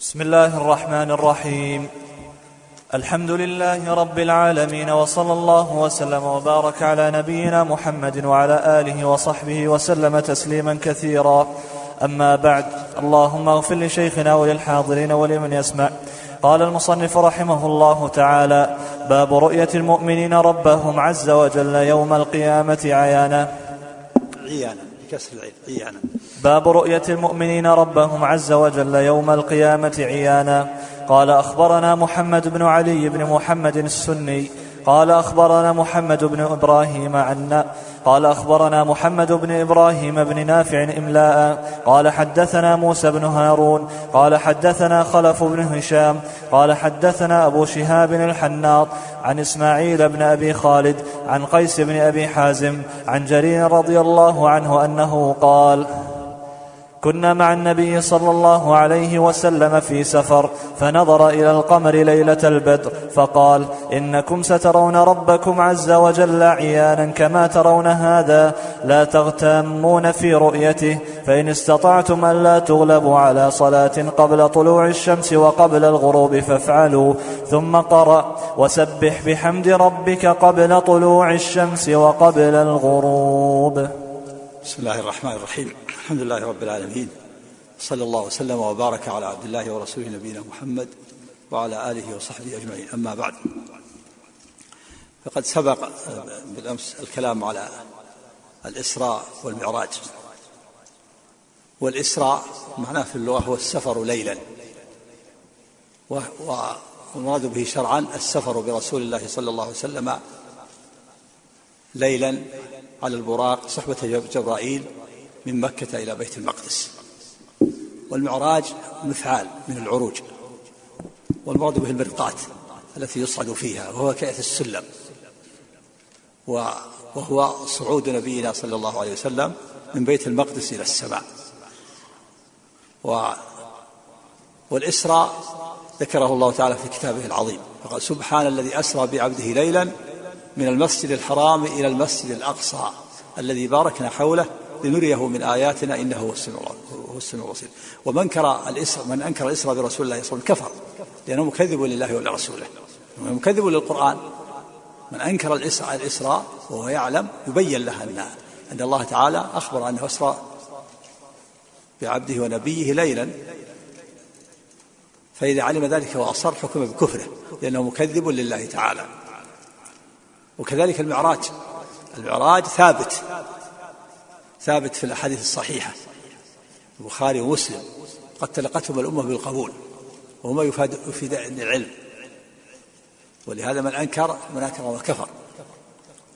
بسم الله الرحمن الرحيم. الحمد لله رب العالمين وصلى الله وسلم وبارك على نبينا محمد وعلى آله وصحبه وسلم تسليما كثيرا. أما بعد اللهم اغفر لشيخنا وللحاضرين ولمن يسمع. قال المصنف رحمه الله تعالى باب رؤية المؤمنين ربهم عز وجل يوم القيامة عيانا. عيانا بكسر العين عيانا. باب رؤية المؤمنين ربهم عز وجل يوم القيامة عيانا. قال أخبرنا محمد بن علي بن محمد السني. قال أخبرنا محمد بن إبراهيم عنا قال أخبرنا محمد بن إبراهيم بن نافع إملاء. قال حدثنا موسى بن هارون. قال حدثنا خلف بن هشام. قال حدثنا أبو شهاب الحناط. عن إسماعيل بن أبي خالد. عن قيس بن أبي حازم. عن جرير رضي الله عنه أنه قال كنا مع النبي صلى الله عليه وسلم في سفر فنظر إلى القمر ليلة البدر فقال إنكم سترون ربكم عز وجل عيانا كما ترون هذا لا تغتامون في رؤيته فإن استطعتم الا تغلبوا على صلاة قبل طلوع الشمس وقبل الغروب فافعلوا ثم قرأ وسبح بحمد ربك قبل طلوع الشمس وقبل الغروب. بسم الله الرحمن الرحيم. الحمد لله رب العالمين. صلى الله وسلم وبارك على عبد الله ورسوله نبينا محمد وعلى آله وصحبه أجمعين. أما بعد فقد سبق بالأمس الكلام على الإسراء والمعراج. والإسراء معناه في اللغة هو السفر ليلا. والمراد به شرعا السفر برسول الله صلى الله عليه وسلم ليلا على البراق صحبة جبرائيل من مكة إلى بيت المقدس. والمعراج مفعال من العروج. والمراد به المرقات التي يصعد فيها وهو كأس السلم. وهو صعود نبينا صلى الله عليه وسلم من بيت المقدس إلى السماء. و والإسراء ذكره الله تعالى في كتابه العظيم. فقال سبحان الذي أسرى بعبده ليلا من المسجد الحرام إلى المسجد الأقصى الذي باركنا حوله لنريه من آياتنا إنه هو السميع هو البصير. ومن انكر الإسراء من أنكر الإسراء برسول الله صلى الله عليه وسلم كفر. لأنه مكذب لله ولرسوله. مكذب للقرآن من أنكر الإسراء الإسراء وهو يعلم يبين له أن أن الله تعالى أخبر أنه أسرى بعبده ونبيه ليلا. فإذا علم ذلك وأصر حكم بكفره لأنه مكذب لله تعالى. وكذلك المعراج. المعراج ثابت. ثابت في الأحاديث الصحيحة. البخاري ومسلم قد تلقتهم الأمة بالقبول وهما يفاد يفيد العلم. ولهذا من أنكر من أنكر وكفر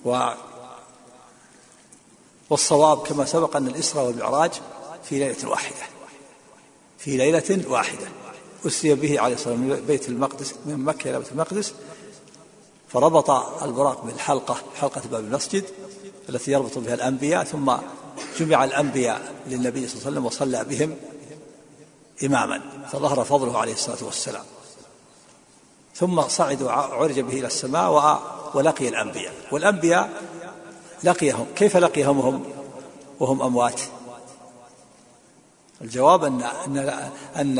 و والصواب كما سبق أن الإسراء والمعراج في ليلة واحدة. في ليلة واحدة. أسري به عليه الصلاة والسلام من بيت المقدس من مكة إلى بيت المقدس فربط البراق بالحلقة حلقة باب المسجد التي يربط بها الأنبياء ثم جمع الأنبياء للنبي صلى الله عليه وسلم وصلى بهم إماما فظهر فضله عليه الصلاة والسلام. ثم صعد وعرج به إلى السماء ولقي الأنبياء. والأنبياء لقيهم. كيف لقيهم؟ وهم وهم أموات. الجواب أن أن أن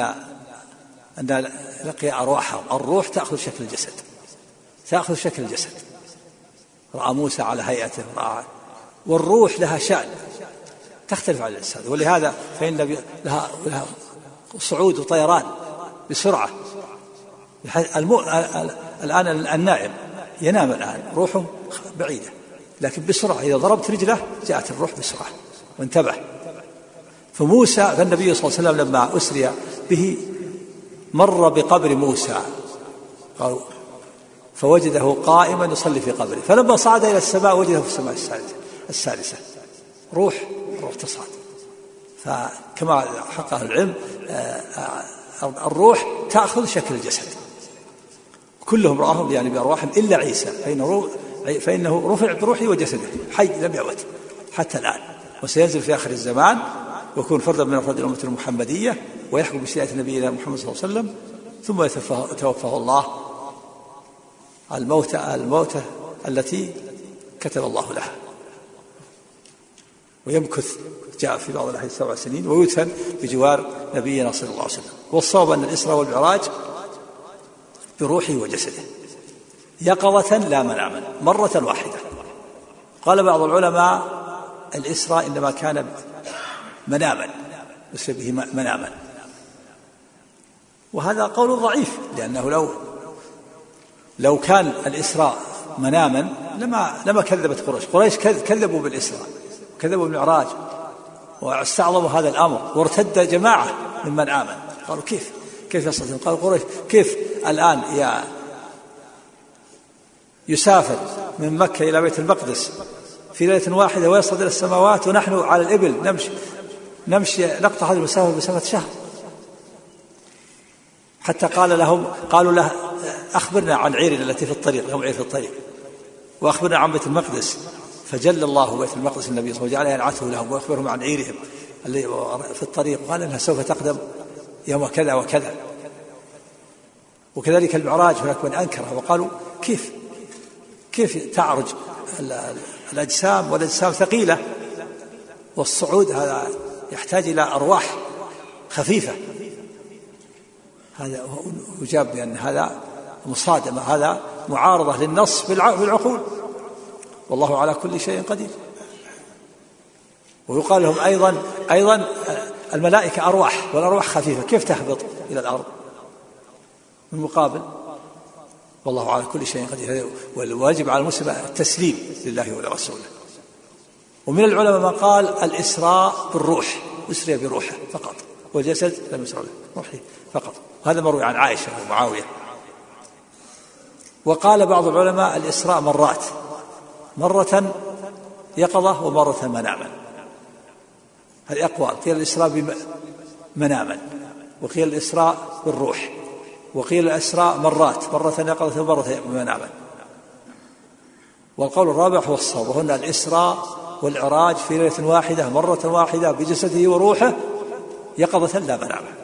أن لقي أرواحهم. الروح تأخذ شكل الجسد. تأخذ شكل الجسد. رأى موسى على هيئته رأى والروح لها شأن. تختلف عن الإنسان ولهذا فإن لها, لها صعود وطيران بسرعة. الآن النائم ينام الآن روحه بعيدة. لكن بسرعة إذا ضربت رجله جاءت الروح بسرعة وانتبه. فموسى فالنبي صلى الله عليه وسلم لما أسري به مر بقبر موسى. قالوا فوجده قائما يصلي في قبره. فلما صعد إلى السماء وجده في السماء السادسة. السادسة. روح تصعد فكما حقه العلم الروح تأخذ شكل الجسد. كلهم رآهم يعني بأرواحهم إلا عيسى فإنه فإنه رفع بروحه وجسده حي لم يمت حتى الآن. وسينزل في آخر الزمان ويكون فردا من أفراد الأمة المحمدية ويحكم بشريعة نبينا محمد صلى الله عليه وسلم ثم يتوفاه الله. الموتى الموتى التي كتب الله لها ويمكث جاء في بعض الأحاديث سبع سنين ويدفن بجوار نبينا صلى الله عليه وسلم. والصواب أن الإسراء والمعراج بروحه وجسده. يقظة لا مناما مرة واحدة. قال بعض العلماء الإسراء إنما كان مناما يسري به مناما. وهذا قول ضعيف لأنه لو لو كان الإسراء مناما لما لما كذبت قريش. قريش كذبوا بالإسراء. كذبوا بالمعراج واستعظموا هذا الأمر وارتد جماعة ممن آمن. قالوا كيف؟ كيف يصل قالوا قريش كيف الآن يا يسافر من مكة إلى بيت المقدس في ليلة واحدة ويصعد إلى السماوات ونحن على الإبل؟ نمشي نمشي نقطع هذه المسافة بمسافة شهر. حتى قال لهم قالوا له أخبرنا عن عيرنا التي في الطريق لهم عير في الطريق. وأخبرنا عن بيت المقدس. فجل الله بيت المقدس النبي صلى الله عليه وسلم وجعل ينعته لهم ويخبرهم عن عيرهم اللي في الطريق. وقال إنها سوف تقدم يوم كذا وكذا. وكذلك المعراج هناك من أنكره وقالوا كيف؟ كيف تعرج الأجسام والأجسام ثقيلة والصعود هذا يحتاج إلى أرواح خفيفة. هذا يجاب بأن هذا مصادمة هذا معارضة للنص بالعقول. والله على كل شيء قدير. ويقال لهم أيضا أيضا الملائكة أرواح والأرواح خفيفة. كيف تهبط إلى الأرض؟ من مقابل؟ والله على كل شيء قدير. والواجب على المسلم التسليم لله ولرسوله. ومن العلماء من قال الإسراء بالروح أسري بروحه فقط. والجسد لم يسرى له روحه فقط. هذا مروي عن عائشة ومعاوية. وقال بعض العلماء الإسراء مرات. مرة يقظة ومرة مناما. هذه أقوال. قيل الإسراء مناما. وقيل الإسراء بالروح. وقيل الإسراء مرات. مرة يقظة ومرة مناما. والقول الرابع هو الصواب. وهن الإسراء والعراج في ليلة واحدة مرة واحدة بجسده وروحه يقظة لا مناما.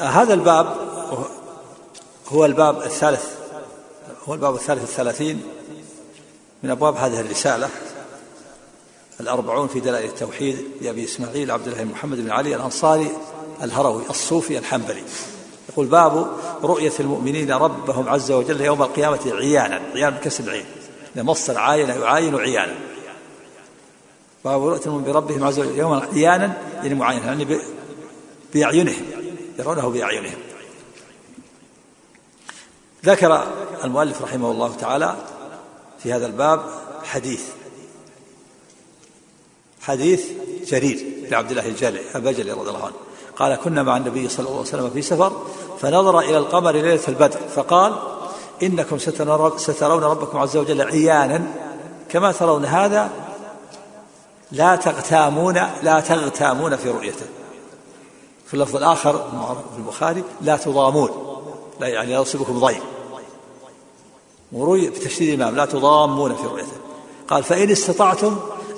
هذا الباب هو الباب الثالث هو الباب الثالث الثلاثين من أبواب هذه الرسالة. الأربعون في دلائل التوحيد لأبي إسماعيل عبد الله محمد بن علي الأنصاري الهروي الصوفي الحنبلي. يقول باب رؤية المؤمنين ربهم عز وجل يوم القيامة عيانا عيانا بكسر العين. مصدر عاين يعاين عيانا. باب رؤية المؤمنين بربهم عز وجل يوم عيانا يعني معاينة يعني بأعينهم يرونه بأعينهم. ذكر المؤلف رحمه الله تعالى في هذا الباب حديث. حديث جرير لعبد الله الجلي البجلي رضي الله عنه. قال كنا مع النبي صلى الله عليه وسلم في سفر فنظر إلى القمر ليلة البدر فقال إنكم سترون ربكم عز وجل عيانا كما ترون هذا لا تغتامون لا تغتامون في رؤيته. في اللفظ الآخر في البخاري لا تضامون. لا يعني لا يصيبكم ضيم وروي بتشديد الإمام لا تضامون في رؤيته. قال فإن استطعتم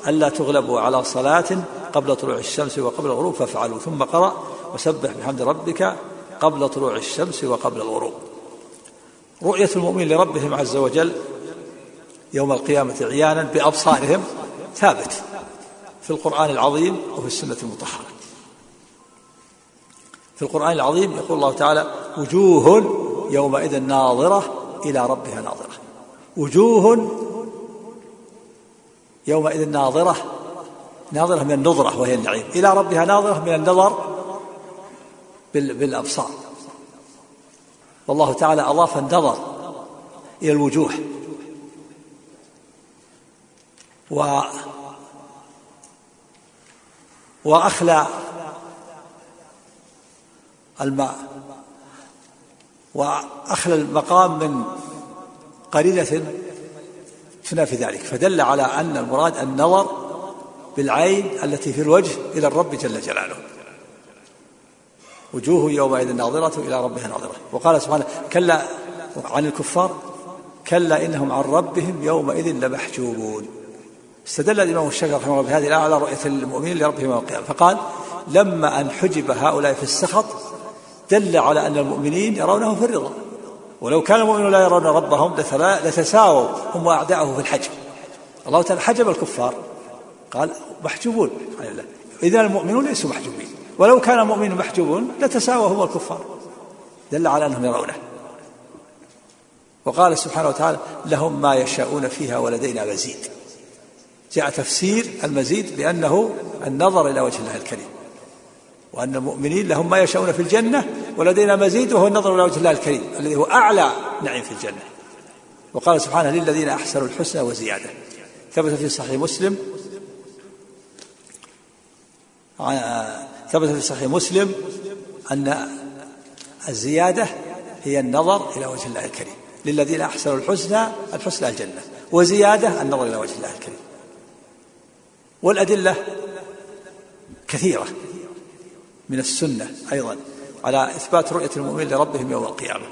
ألا تغلبوا على صلاة قبل طلوع الشمس وقبل الغروب فافعلوا ثم قرأ وسبح بحمد ربك قبل طلوع الشمس وقبل الغروب. رؤية المؤمن لربهم عز وجل يوم القيامة عيانا بأبصارهم ثابت في القرآن العظيم وفي السنة المطهرة. في القرآن العظيم يقول الله تعالى وجوه يومئذ ناظرة إلى ربها ناظرة. وجوه يومئذ ناظرة ناظرة من النظرة وهي النعيم. إلى ربها ناظرة من النظر بالأبصار. والله تعالى أضاف النظر إلى الوجوه. و وأخلى الماء. وأخلى المقام من قرينة تنافي ذلك. فدل على أن المراد النظر بالعين التي في الوجه إلى الرب جل جلاله. وجوه يومئذ ناظرة إلى ربها ناظرة. وقال سبحانه كلا عن الكفار كلا إنهم عن ربهم يومئذ لمحجوبون. استدل الإمام الشافعي رحمه الله بهذه الآية على رؤية المؤمنين لربهم يوم القيامة. فقال لما أن حجب هؤلاء في السخط دل على أن المؤمنين يرونه في الرضا. ولو كان المؤمنون لا يرون ربهم لتساووا هم وأعداؤه في الحجب الله تعالى حجب الكفار. قال محجوبون. إذا المؤمنون ليسوا محجوبين. ولو كان المؤمن محجوبون لتساوى هم الكفار. دل على أنهم يرونه. وقال سبحانه وتعالى لهم ما يشاءون فيها ولدينا مزيد. جاء تفسير المزيد بأنه النظر إلى وجه الله الكريم. وأن المؤمنين لهم ما يشاءون في الجنة ولدينا مزيد وهو النظر إلى وجه الله الكريم الذي هو أعلى نعيم في الجنة. وقال سبحانه للذين أحسنوا الحسنى وزيادة. ثبت في صحيح مسلم. ثبت في صحيح مسلم أن الزيادة هي النظر إلى وجه الله الكريم. للذين أحسنوا الحسنى الحسنى الجنة. وزيادة النظر إلى وجه الله الكريم. والأدلة كثيرة. من السنة أيضا على إثبات رؤية المؤمنين لربهم يوم القيامة.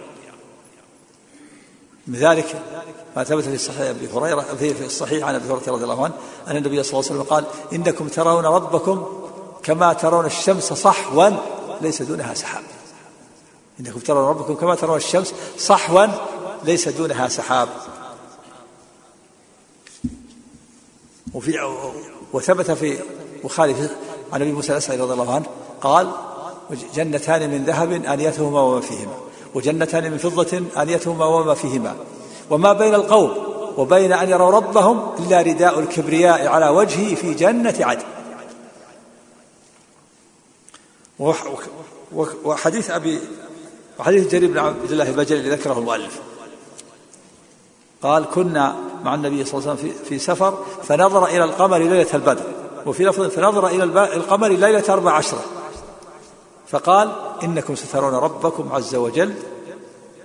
من ذلك ما ثبت في صحيح أبي هريرة في الصحيح عن أبي هريرة رضي الله عنه أن النبي صلى الله عليه وسلم قال إنكم ترون ربكم كما ترون الشمس صحوا ليس دونها سحاب. إنكم ترون ربكم كما ترون الشمس صحوا ليس دونها سحاب. وفي وثبت في بخاري عن ابي موسى الاشعري رضي الله عنه قال جنتان من ذهب آنيتهما وما فيهما وجنتان من فضة آنيتهما وما فيهما. وما بين القوم وبين أن يروا ربهم إلا رداء الكبرياء على وجهه في جنة عدن. وحديث أبي وحديث جرير بن عبد الله البجلي ذكره المؤلف. قال كنا مع النبي صلى الله عليه وسلم في سفر فنظر إلى القمر ليلة البدر وفي لفظ فنظر إلى القمر ليلة أربع عشرة. فقال إنكم سترون ربكم عز وجل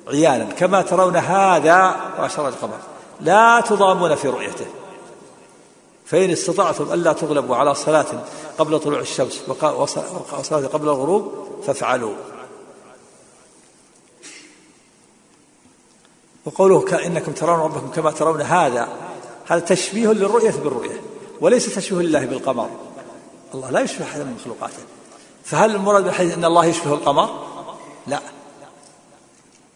عيانا كما ترون هذا وأشار القمر. لا تضامون في رؤيته. فإن استطعتم ألا تغلبوا على صلاة قبل طلوع الشمس وصلاة قبل الغروب فافعلوا. وقوله إنكم ترون ربكم كما ترون هذا هذا تشبيه للرؤية بالرؤية وليس تشبيه لله بالقمر. الله لا يشبه أحدا من مخلوقاته. فهل المراد بالحديث أن الله يشبه القمر؟ لا.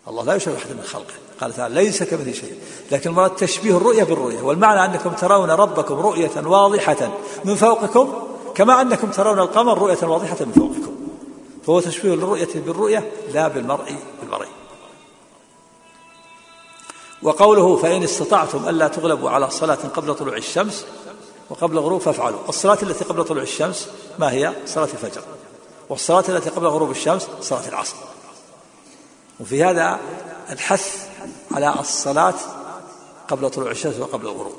الله لا يشبه أحدا من خلقه. قال تعالى ليس كمثل شيء. لكن المراد تشبيه الرؤية بالرؤية. والمعنى أنكم ترون ربكم رؤية واضحة من فوقكم كما أنكم ترون القمر رؤية واضحة من فوقكم. فهو تشبيه الرؤية بالرؤية لا بالمرء بالمرء. وقوله فإن استطعتم ألا تغلبوا على صلاة قبل طلوع الشمس وقبل الغروب فافعلوا. الصلاة التي قبل طلوع الشمس ما هي؟ صلاة الفجر. والصلاة التي قبل غروب الشمس صلاة العصر. وفي هذا الحث على الصلاة قبل طلوع الشمس وقبل الغروب.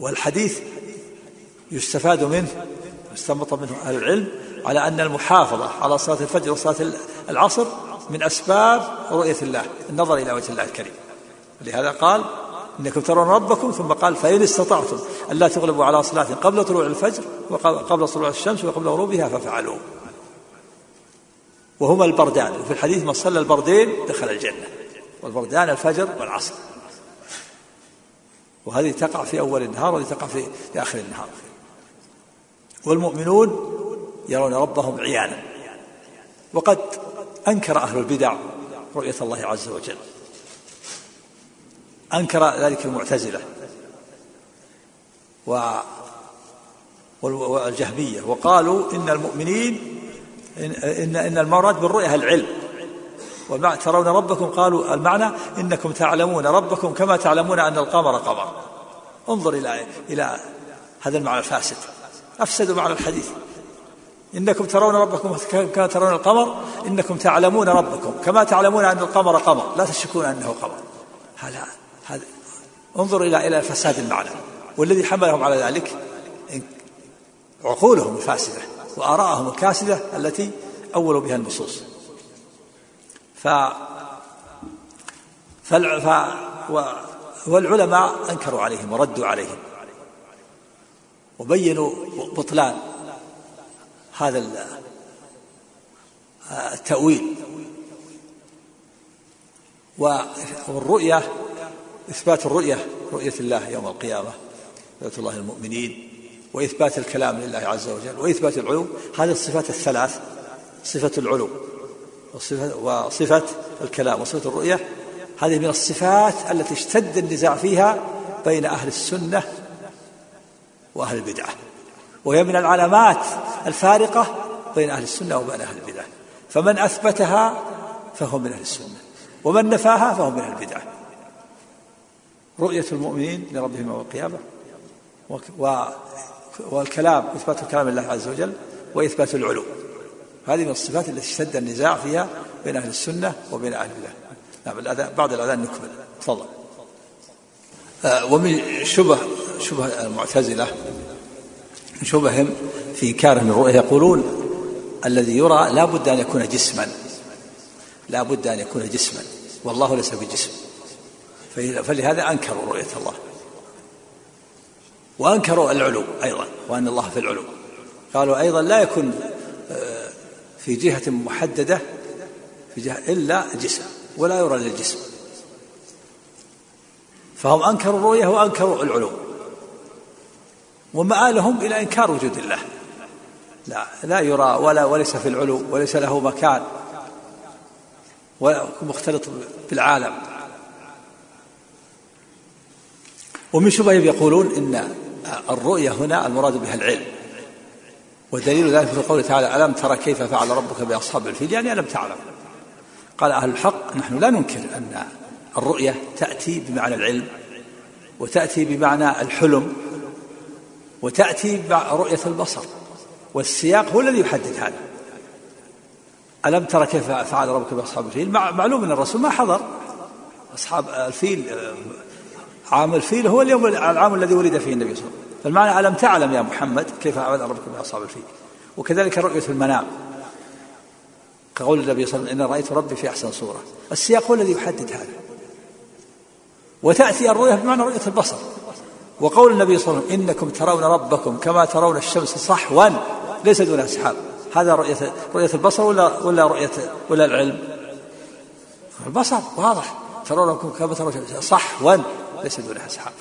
والحديث يستفاد منه يستنبط منه أهل العلم على أن المحافظة على صلاة الفجر وصلاة العصر من أسباب رؤية الله النظر إلى وجه الله الكريم. لهذا قال إنكم ترون ربكم ثم قال فإن استطعتم ألا تغلبوا على صلاة قبل طلوع الفجر وقبل طلوع الشمس وقبل غروبها ففعلوا وهما البردان وفي الحديث من صلى البردين دخل الجنة والبردان الفجر والعصر. وهذه تقع في أول النهار وهذه تقع في آخر النهار. والمؤمنون يرون ربهم عيانا. وقد أنكر أهل البدع رؤية الله عز وجل. أنكر ذلك المعتزلة والجهمية وقالوا إن المؤمنين إن, إن, المراد بالرؤية العلم. ومع ترون ربكم قالوا المعنى إنكم تعلمون ربكم كما تعلمون أن القمر قمر. انظر إلى إلى هذا المعنى الفاسد. أفسدوا معنى الحديث. إنكم ترون ربكم كما ترون القمر إنكم تعلمون ربكم كما تعلمون أن القمر قمر. لا تشكون أنه قمر. هذا انظر إلى إلى فساد المعنى والذي حملهم على ذلك عقولهم الفاسدة وآراءهم الكاسدة التي أولوا بها النصوص. ف, فالع... ف... و... والعلماء أنكروا عليهم وردوا عليهم وبينوا بطلان هذا التأويل. والرؤية إثبات الرؤية رؤية الله يوم القيامة رؤية الله المؤمنين وإثبات الكلام لله عز وجل وإثبات العلو. هذه الصفات الثلاث صفة العلو وصفة, وصفة الكلام وصفة الرؤية. هذه من الصفات التي اشتد النزاع فيها بين أهل السنة وأهل البدعة وهي من العلامات الفارقة بين أهل السنة وبين أهل البدعة. فمن أثبتها فهو من أهل السنة ومن نفاها فهو من أهل البدعة. رؤية المؤمنين لربهم يوم القيامة والكلام إثبات الكلام لله عز وجل وإثبات العلو. هذه من الصفات التي اشتد النزاع فيها بين أهل السنة وبين أهل الله. نعم بعد الأذان نكمل. تفضل. آه، ومن شبه شبه المعتزلة شبههم في إنكارهم الرؤية يقولون الذي يرى لا بد أن يكون جسما. لا بد أن يكون جسما. والله ليس بجسم. فلهذا أنكروا رؤية الله. وأنكروا العلو أيضا وأن الله في العلو. قالوا أيضا لا يكون آه، في جهة محددة في جهة إلا جسم ولا يرى للجسم. فهم أنكروا الرؤية وأنكروا العلو. ومآلهم إلى إنكار وجود الله. لا لا يرى ولا وليس في العلو وليس له مكان. ومختلط بالعالم. ومن شبههم يقولون إن الرؤية هنا المراد بها العلم. ودليل ذلك في قوله تعالى ألم ترى كيف فعل ربك بأصحاب الفيل؟ يعني ألم تعلم. قال أهل الحق نحن لا ننكر أن الرؤية تأتي بمعنى العلم وتأتي بمعنى الحلم وتأتي رؤية البصر والسياق هو الذي يحدد هذا. ألم ترى كيف فعل ربك بأصحاب الفيل؟ معلوم أن الرسول ما حضر أصحاب الفيل عام الفيل هو اليوم العام الذي ولد فيه النبي صلى الله عليه وسلم. فالمعنى ألم تعلم يا محمد كيف فعل ربك بأصحاب الفيل؟ وكذلك رؤية المنام. كقول النبي صلى الله عليه وسلم إن رأيت ربي في أحسن صورة. السياق هو الذي يحدد هذا. وتأتي الرؤية بمعنى رؤية البصر. وقول النبي صلى الله عليه وسلم إنكم ترون ربكم كما ترون الشمس صحوا. ليس دون أسحاب هذا رؤية رؤية البصر ولا ولا رؤية ولا العلم؟ البصر واضح. ترون ربكم كما ترون الشمس صحوا. ليس دون أسحاب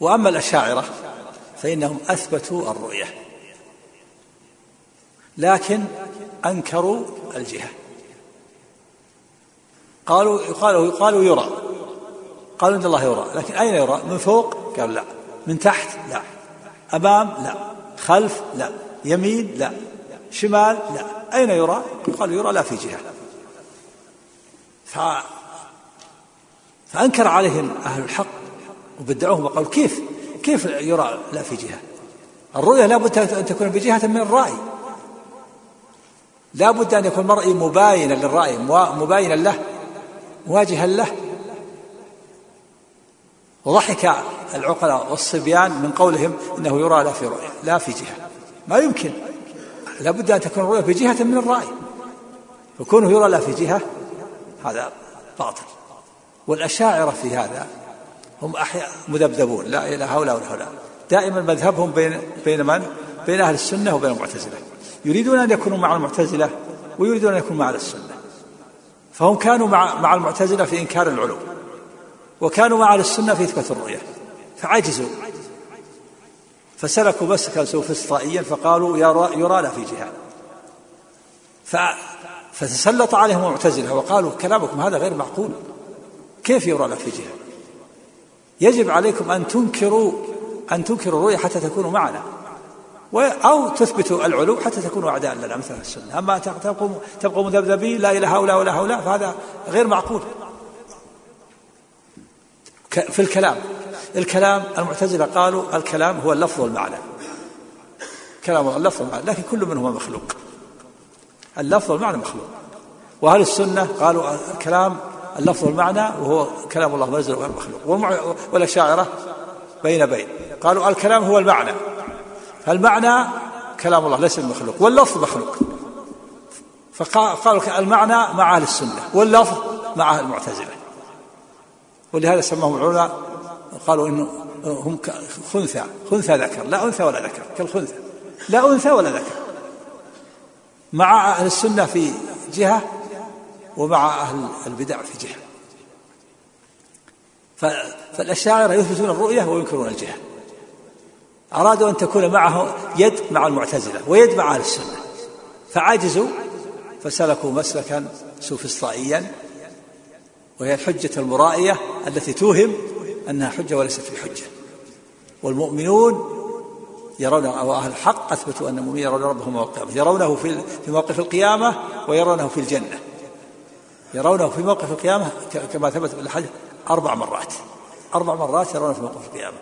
وأما الأشاعرة فإنهم أثبتوا الرؤية لكن أنكروا الجهة. قالوا يقالوا يقالوا يرى قالوا ان الله يرى لكن أين يرى؟ من فوق؟ قالوا لا. من تحت؟ لا. أمام؟ لا. خلف؟ لا. يمين؟ لا. شمال؟ لا. أين يرى؟ قالوا يرى لا في جهة. ف فأنكر عليهم أهل الحق وبدعوهم وقالوا كيف كيف يرى لا في جهة؟ الرؤية لابد أن تكون بجهه من الرأي. لا بد أن يكون المرء مباينا للرأي مباينا له مواجها له. وضحك العقلاء والصبيان من قولهم إنه يرى لا في رؤية لا في جهة. ما يمكن. لا بد أن تكون الرؤية في جهة من الرأي. فكونه يرى لا في جهة هذا باطل. والأشاعرة في هذا هم أحياء مذبذبون لا إلى هؤلاء ولا هؤلاء. دائما مذهبهم بين بين من؟ بين أهل السنة وبين المعتزلة. يريدون أن يكونوا مع المعتزلة ويريدون أن يكونوا مع أهل السنة. فهم كانوا مع مع المعتزلة في إنكار العلو وكانوا مع السنة في إثبات الرؤية. فعجزوا. فسلكوا مسكا سوفسطائيا فقالوا يرى, يرى لا في جهة فتسلط عليهم المعتزلة وقالوا كلامكم هذا غير معقول. كيف يرى لا في جهة؟ يجب عليكم أن تنكروا أن تنكروا الرؤية حتى تكونوا معنا. أو تثبتوا العلو حتى تكونوا أعداء لنا مثل السنة. أما تبقوا تبقوا مذبذبين لا إلى هؤلاء ولا هؤلاء فهذا غير معقول. في الكلام. الكلام المعتزلة قالوا الكلام هو اللفظ والمعنى. كلام اللفظ والمعنى لكن كل منهما مخلوق. اللفظ والمعنى مخلوق. وأهل السنة قالوا الكلام اللفظ والمعنى وهو كلام الله منزل وغير مخلوق والأشاعرة بين بين. قالوا الكلام هو المعنى. فالمعنى كلام الله ليس بمخلوق واللفظ مخلوق. فقالوا المعنى مع أهل السنة واللفظ مع أهل المعتزلة. ولهذا سماهم العلماء قالوا إنه هم خنثى. خنثى ذكر. لا أنثى ولا ذكر. كالخنثى. لا أنثى ولا ذكر. مع أهل السنة في جهة ومع أهل البدع في جهه فالأشاعرة يثبتون الرؤية وينكرون الجهه أرادوا أن تكون معه يد مع المعتزلة ويد مع أهل السنة. فعجزوا فسلكوا مسلكا سوفسطائيا. وهي الحجة المرائية التي توهم أنها حجة وليست بحجة والمؤمنون يرون أو أهل الحق أثبتوا أن المؤمنين يرون ربهم يوم القيامة يرونه في في موقف القيامة ويرونه في الجنة. يرونه في موقف القيامة كما ثبت في الحديث أربع مرات. أربع مرات يرونه في موقف القيامة.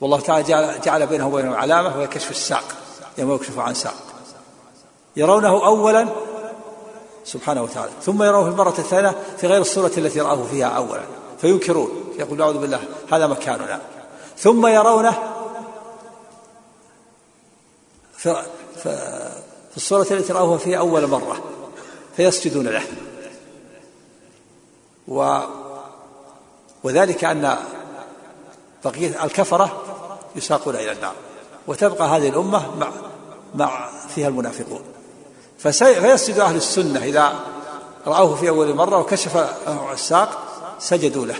والله تعالى جعل, جعل بينه وبينهم علامة وهي كشف الساق. يوم يكشف عن ساق. يرونه أولا سبحانه وتعالى. ثم يرونه في المرة الثانية في غير الصورة التي رآه فيها أولا. فينكرون. يقول أعوذ بالله هذا مكاننا. ثم يرونه في, في الصورة التي رأوه فيها أول مرة. فيسجدون له. و وذلك أن بقية الكفرة يساقون إلى النار وتبقى هذه الأمة مع مع فيها المنافقون. فيسجد أهل السنة إذا رأوه في أول مرة وكشف الساق سجدوا له.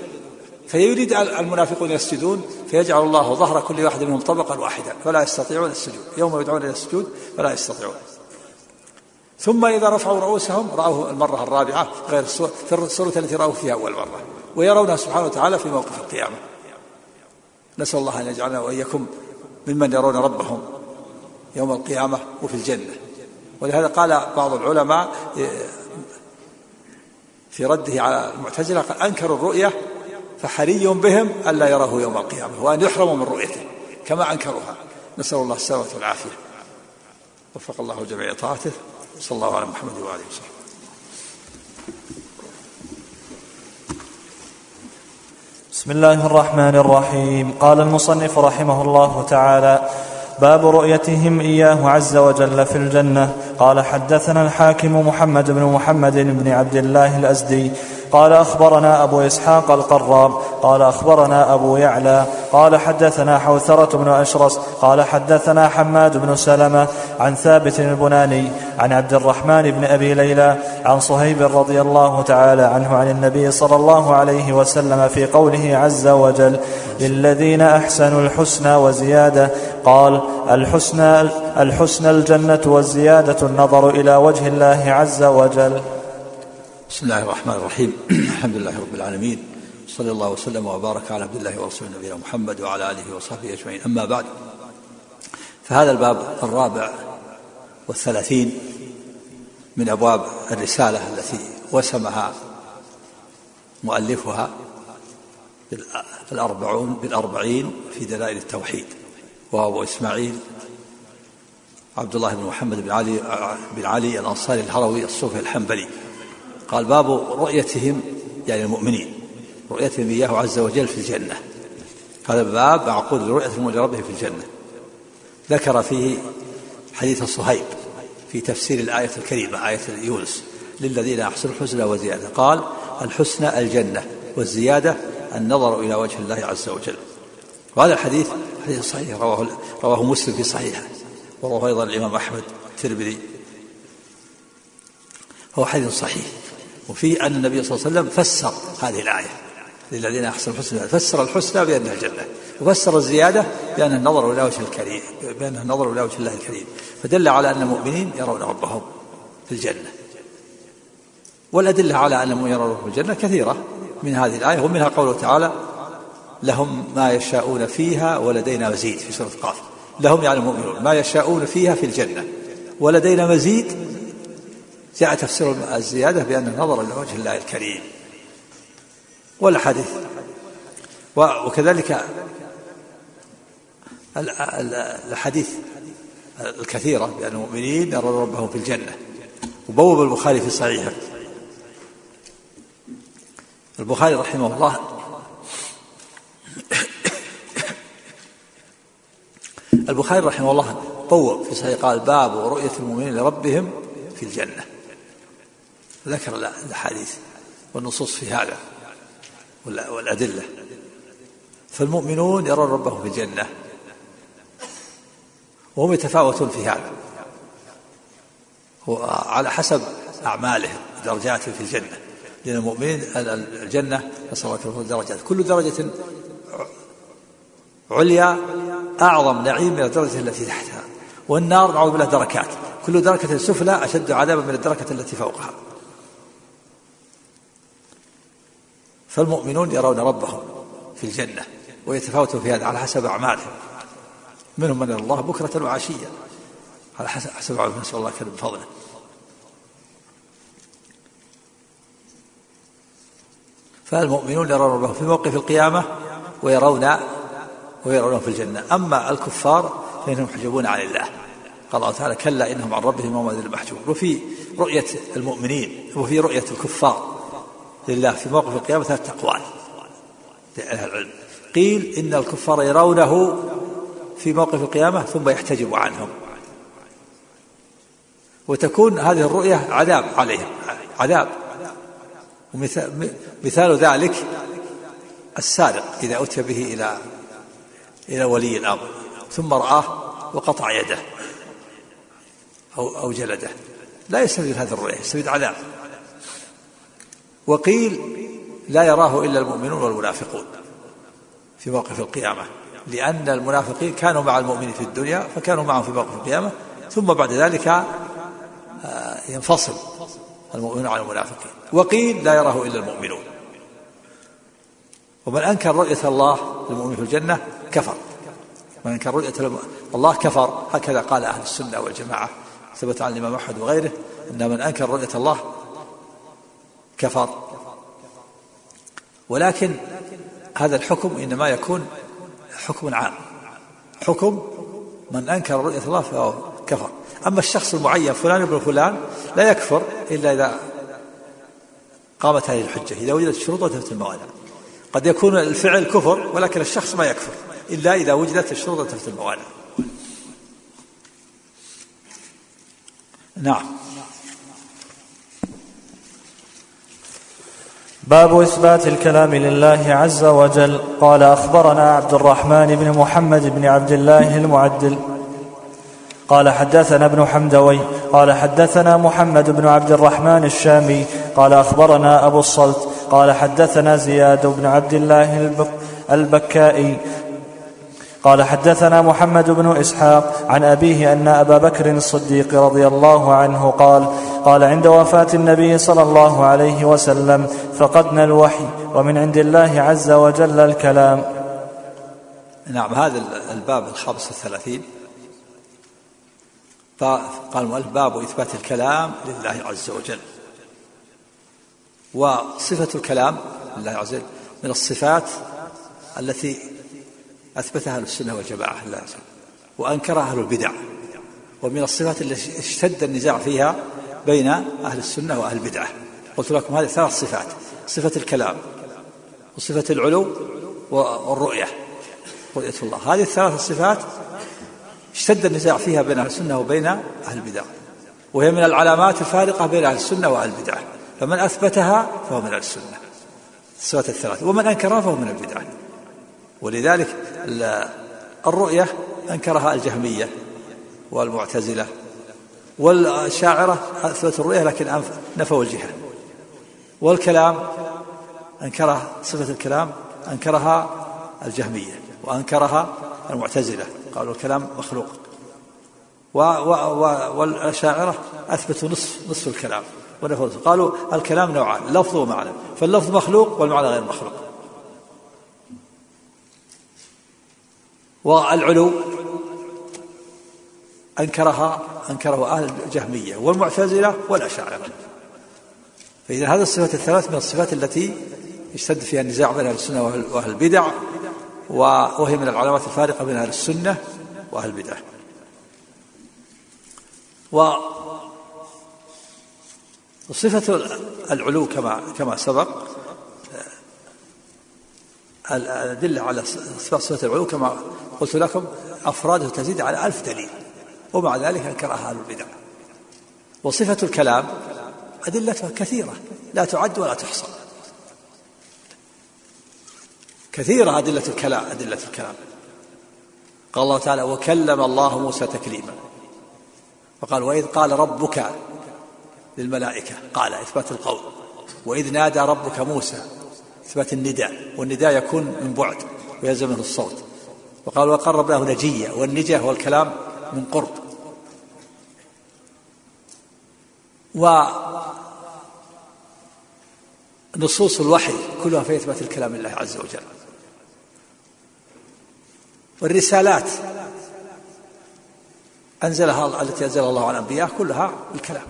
فيريد المنافقون يسجدون فيجعل الله ظهر كل واحد منهم طبقا واحدا فلا يستطيعون السجود. يوم يدعون إلى السجود فلا يستطيعون. ثم إذا رفعوا رؤوسهم رأوه المرة الرابعة غير الصورة في الصورة التي رأوه فيها أول مرة. ويرونه سبحانه وتعالى في موقف القيامة. نسأل الله أن يجعلنا وإياكم ممن يرون ربهم يوم القيامة وفي الجنة. ولهذا قال بعض العلماء في رده على المعتزلة قال أنكروا الرؤية فحري بهم ألا يراه يوم القيامة وأن يحرموا من رؤيته كما أنكروها. نسأل الله السلامة والعافية. وفق الله جميع طاعته. صلى الله على محمد وآله وصحبه بسم الله الرحمن الرحيم. قال المصنف رحمه الله تعالى باب رؤيتهم إياه عز وجل في الجنة. قال حدثنا الحاكم محمد بن محمد بن عبد الله الأزدي قال أخبرنا أبو إسحاق القراب قال أخبرنا أبو يعلى قال حدثنا حوثرة بن أشرس قال حدثنا حماد بن سلمة عن ثابت البناني عن عبد الرحمن بن أبي ليلى عن صهيب رضي الله تعالى عنه عن النبي صلى الله عليه وسلم في قوله عز وجل للذين أحسنوا الحسنى وزيادة قال الحسنى الحسنى الجنة والزيادة النظر إلى وجه الله عز وجل. بسم الله الرحمن الرحيم. الحمد لله رب العالمين. صلى الله وسلم وبارك على عبد الله ورسوله نبينا محمد وعلى آله وصحبه أجمعين. أما بعد فهذا الباب الرابع والثلاثين من أبواب الرسالة التي وسمها مؤلفها بالأربعون بالأربعين في دلائل التوحيد وهو أبو إسماعيل عبد الله بن محمد بن علي بن علي الأنصاري الهروي الصوفي الحنبلي. قال باب رؤيتهم يعني المؤمنين رؤيتهم إياه عز وجل في الجنة. هذا باب معقود لرؤيتهم لربهم في الجنة. ذكر فيه حديث صهيب في تفسير الآية الكريمة آية يونس للذين أحسنوا الحسنى وزيادة. قال الحسنى الجنة والزيادة النظر إلى وجه الله عز وجل. وهذا الحديث حديث صحيح رواه رواه مسلم في صحيحه ورواه أيضا الإمام أحمد الترمذي هو حديث صحيح. وفي أن النبي صلى الله عليه وسلم فسر هذه الآية للذين أحسنوا الحسنى. فسر الحسنى بأنها الجنة وفسر الزيادة بأن النظر إلى وجه الكريم بأن النظر إلى وجه الله الكريم. فدل على أن المؤمنين يرون ربهم في الجنة. والأدلة على أن المؤمنين يرون ربهم في الجنة كثيرة من هذه الآية ومنها قوله تعالى لهم ما يشاءون فيها ولدينا مزيد في سورة قاف. لهم يعني المؤمنون ما يشاءون فيها في الجنة ولدينا مزيد جاء تفسير الزيادة بأن النظر إلى وجه الله الكريم. والحديث. وكذلك الحديث الكثيرة بأن المؤمنين يرون ربهم في الجنة. وبوب البخاري في صحيحه. البخاري رحمه الله البخاري رحمه الله بوب في صحيح قال باب رؤية المؤمنين لربهم في الجنة. ذكر الأحاديث والنصوص في هذا والأدلة. فالمؤمنون يرون ربهم في الجنة وهم يتفاوتون في هذا. على حسب أعمالهم درجاتهم في الجنة. لأن المؤمنين الجنة نسأل الله درجات. كل درجة عليا أعظم نعيم من الدرجة التي تحتها. والنار نعوذ بالله دركات. كل دركة سفلى أشد عذابا من الدركة التي فوقها. فالمؤمنون يرون ربهم في الجنة ويتفاوتون في هذا على حسب أعمالهم. منهم من الله بكرة وعشية. على حسب أعمالهم نسأل الله كريم فضله. فالمؤمنون يرون ربهم في موقف القيامة ويرون ويرونه في الجنة. أما الكفار فإنهم محجوبون عن الله. قال الله تعالى كلا إنهم عن ربهم يومئذ المحجوب وفي رؤية المؤمنين وفي رؤية الكفار لله في موقف القيامة ثلاثة أقوال. لأهل العلم قيل إن الكفار يرونه في موقف القيامة ثم يحتجب عنهم. وتكون هذه الرؤية عذاب عليهم. عذاب. ومثال ذلك السارق إذا أتي به إلى إلى ولي الأمر ثم رآه وقطع يده أو أو جلده. لا يستفيد هذه الرؤية يستفيد عذاب. وقيل لا يراه إلا المؤمنون والمنافقون في موقف القيامة لأن المنافقين كانوا مع المؤمنين في الدنيا فكانوا معهم في موقف القيامة ثم بعد ذلك آه، ينفصل المؤمنون عن المنافقين. وقيل لا يراه إلا المؤمنون. ومن أنكر رؤية الله للمؤمن في الجنة كفر. من أنكر رؤية الله كفر. هكذا قال أهل السنة والجماعة ثبت عن الإمام أحمد وغيره أن من أنكر رؤية الله كفر ولكن هذا الحكم إنما يكون حكم عام. حكم من أنكر رؤية الله فهو كفر. أما الشخص المعين فلان ابن فلان لا يكفر إلا إذا قامت هذه الحجة إذا وجدت الشروط وتفت الموانع. قد يكون الفعل كفر ولكن الشخص ما يكفر إلا إذا وجدت الشروط وتفت الموانع. نعم. باب إثبات الكلام لله عز وجل. قال أخبرنا عبد الرحمن بن محمد بن عبد الله المعدل. قال حدثنا ابن حمدوي قال حدثنا محمد بن عبد الرحمن الشامي قال أخبرنا أبو الصلت قال حدثنا زياد بن عبد الله البكائي قال حدثنا محمد بن إسحاق عن أبيه أن أبا بكر الصديق رضي الله عنه قال قال عند وفاة النبي صلى الله عليه وسلم فقدنا الوحي ومن عند الله عز وجل الكلام. نعم هذا الباب الخامس والثلاثين. قال باب إثبات الكلام لله عز وجل. وصفة الكلام لله عز وجل من الصفات التي أثبتها أهل السنة والجماعة لله وأنكرها أهل البدع. ومن الصفات التي اشتد النزاع فيها بين أهل السنة وأهل البدعة. قلت لكم هذه ثلاث صفات صفة الكلام وصفة العلو والرؤية رؤية الله. هذه الثلاث الصفات اشتد النزاع فيها بين أهل السنة وبين أهل البدع. وهي من العلامات الفارقة بين أهل السنة وأهل البدع فمن أثبتها فهو من أهل السنة. الصفات الثلاث. ومن أنكرها فهو من البدع ولذلك الرؤية أنكرها الجهمية والمعتزلة والشاعرة أثبتوا الرؤية لكن نفوا الجهة والكلام أنكرها صفة الكلام أنكرها الجهمية وأنكرها المعتزلة قالوا الكلام مخلوق و و و والأشاعرة أثبتوا نصف نصف الكلام ونفوا قالوا الكلام نوعان لفظ ومعنى فاللفظ مخلوق والمعنى غير مخلوق. والعلو أنكرها أنكره أهل الجهمية والمعتزلة والأشاعرة فإذا هذه الصفات الثلاث من الصفات التي اشتد فيها النزاع بين أهل السنة وأهل البدع وهي من العلامات الفارقة بين أهل السنة وأهل البدع. وصفة العلو كما كما سبق الأدلة على صفة العلو كما قلت لكم أفراده تزيد على ألف دليل ومع ذلك أنكرها أهل البدع. وصفة الكلام أدلتها كثيرة لا تعد ولا تحصى. كثيرة أدلة الكلام أدلة الكلام. قال الله تعالى وكلم الله موسى تكليما. وقال وإذ قال ربك للملائكة قال إثبات القول وإذ نادى ربك موسى إثبات النداء والنداء يكون من بعد ويلزم منه الصوت. وقال وقرب له نجية والنجاة هو الكلام من قرب. ونصوص الوحي كلها في إثبات الكلام لله عز وجل. والرسالات أنزلها التي أنزلها الله على الأنبياء كلها الكلام.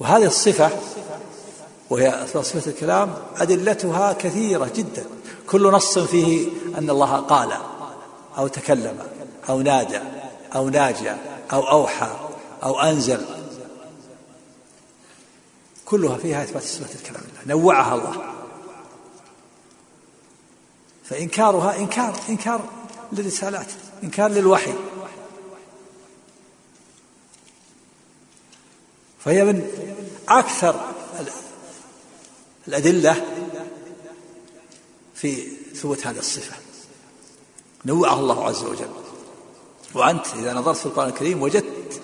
وهذه الصفة وهي صفة الكلام أدلتها كثيرة جدا. كل نص فيه أن الله قال أو تكلم أو نادى أو ناجى أو أوحى أو أنزل. كلها فيها إثبات صفة الكلام. الله نوعها الله. فإنكارها إنكار إنكار للرسالات إنكار للوحي. فهي من أكثر الأدلة في ثبوت هذه الصفة. نوعها الله عز وجل. وأنت إذا نظرت في القرآن الكريم وجدت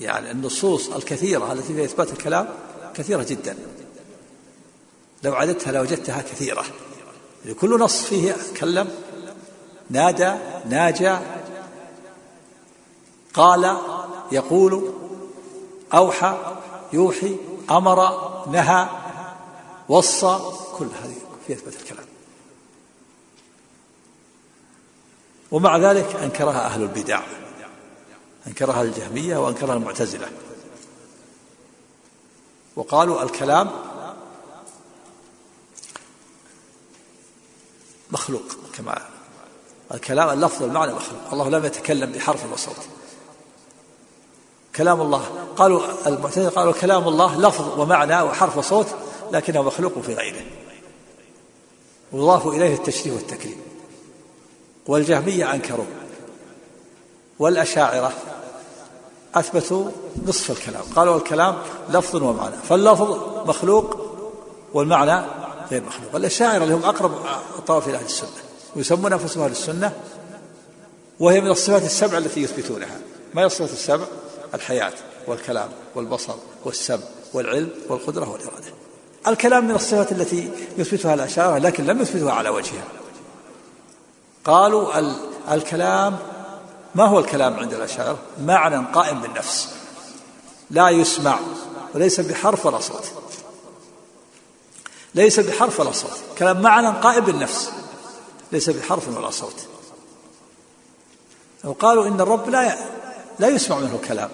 يعني النصوص الكثيرة التي فيها إثبات الكلام كثيرة جدا. لو عددتها لوجدتها كثيرة. كل نص فيه كلم نادى ناجى قال يقول أوحى يوحي أمر نهى وصى كل هذه في إثبات الكلام. ومع ذلك أنكرها أهل البدع أنكرها الجهمية وأنكرها المعتزلة. وقالوا الكلام مخلوق كما الكلام اللفظ والمعنى مخلوق. الله لم يتكلم بحرف وصوت كلام الله قالوا المعتزلة قالوا كلام الله لفظ ومعنى وحرف وصوت لكنه مخلوق في غيره. ويضاف إليه التشريف والتكريم. والجهمية أنكروا والأشاعرة أثبتوا نصف الكلام. قالوا الكلام لفظ ومعنى. فاللفظ مخلوق والمعنى غير مخلوق. الأشاعرة اللي هم أقرب الطوائف إلى أهل السنة. ويسمون أنفسهم أهل السنة وهي من الصفات السبع التي يثبتونها. ما هي الصفات السبع؟ الحياة والكلام والبصر والسمع والعلم والقدرة والإرادة. الكلام من الصفات التي يثبتها الأشاعرة لكن لم يثبتها على وجهها. قالوا الكلام ما هو الكلام عند الأشاعرة؟ معنى قائم بالنفس. لا يسمع وليس بحرف ولا صوت. ليس بحرف ولا صوت. كلام معنى قائم بالنفس ليس بحرف ولا صوت. وقالوا إن الرب لا لا يسمع منه كلام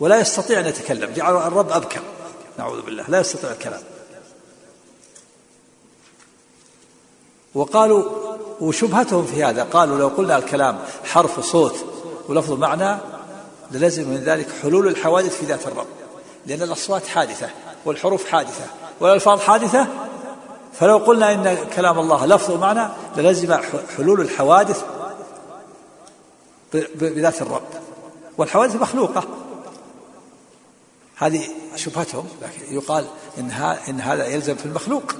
ولا يستطيع أن يتكلم جعلوا الرب أبكر. نعوذ بالله. لا يستطيع الكلام. وقالوا وشبهتهم في هذا. قالوا لو قلنا الكلام حرف صوت ولفظ معنى للزم من ذلك حلول الحوادث في ذات الرب. لأن الأصوات حادثة والحروف حادثة والألفاظ حادثة. فلو قلنا إن كلام الله لفظ ومعنى للزم حلول الحوادث بذات الرب. والحوادث مخلوقة. هذه شبهتهم لكن يقال إن, إن هذا يلزم في المخلوق.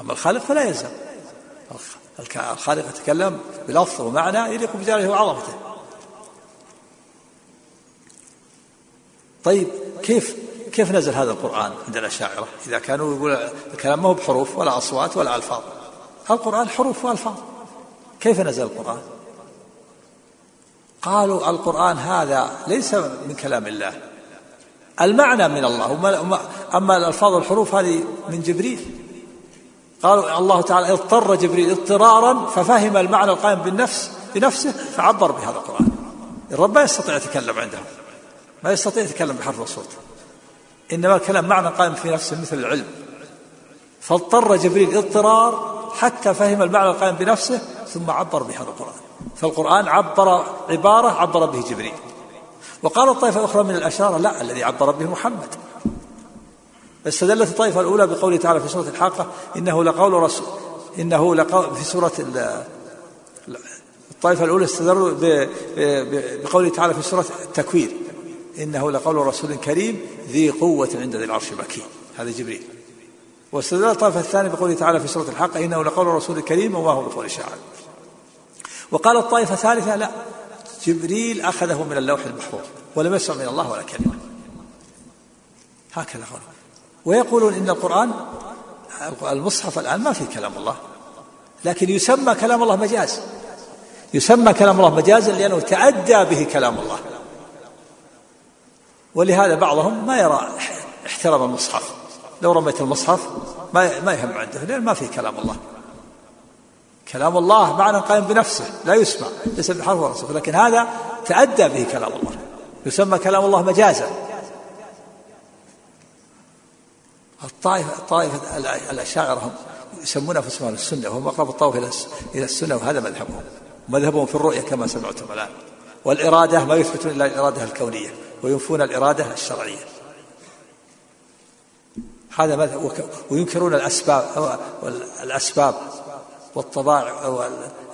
أما الخالق فلا يلزم. الخالق يتكلم بلفظ ومعنى يليق بجلاله وعظمته. طيب كيف كيف نزل هذا القرآن عند الأشاعرة؟ إذا كانوا يقول الكلام ما هو بحروف ولا أصوات ولا ألفاظ. القرآن حروف وألفاظ. كيف نزل القرآن؟ قالوا القرآن هذا ليس من كلام الله. المعنى من الله. أما الألفاظ والحروف هذه من جبريل. قالوا الله تعالى اضطر جبريل اضطرارا ففهم المعنى القائم بالنفس بنفسه فعبر بهذا القرآن. الرب ما يستطيع يتكلم عنده ما يستطيع يتكلم بحرف الصوت. إنما الكلام معنى قائم في نفسه مثل العلم. فاضطر جبريل اضطرار حتى فهم المعنى القائم بنفسه ثم عبر بهذا القرآن. فالقرآن عبر عبارة عبر به جبريل. وقال الطائفة الأخرى من الأشارة لا الذي عبر به محمد. استدلت الطائفة الأولى بقوله تعالى في سورة الحاقة إنه لقول رسول إنه لقول في سورة الطائفة الأولى استدلوا بقوله تعالى في سورة التكوير إنه لقول رسول كريم ذي قوة عند ذي العرش مكين. هذا جبريل. واستدل الطائفة الثانية بقوله تعالى في سورة الحاقة إنه لقول رسول كريم وما هو بقول شاعر. وقال الطائفة الثالثة لا جبريل أخذه من اللوح المحفوظ ولم يسمع من الله ولا كلمة. هكذا قالوا ويقولون إن القرآن المصحف الآن ما فيه كلام الله لكن يسمى كلام الله مجاز. يسمى كلام الله مجازا لأنه تعدى به كلام الله. ولهذا بعضهم ما يرى احترام المصحف. لو رميت المصحف ما ما يهم عنده لأن ما فيه كلام الله. كلام الله معنى قائم بنفسه لا يسمع ليس ولا صفر لكن هذا تأدى به كلام الله. يسمى كلام الله مجازا. الطائفة الطائفة الأشاعرة هم يسمون أنفسهم السنة وهم أقرب الطوائف إلى إلى السنة وهذا مذهبهم. مذهبهم في الرؤية كما سمعتم الآن. والإرادة ما يثبتون إلا الإرادة الكونية وينفون الإرادة الشرعية. هذا مذهب وينكرون الأسباب الأسباب والطباع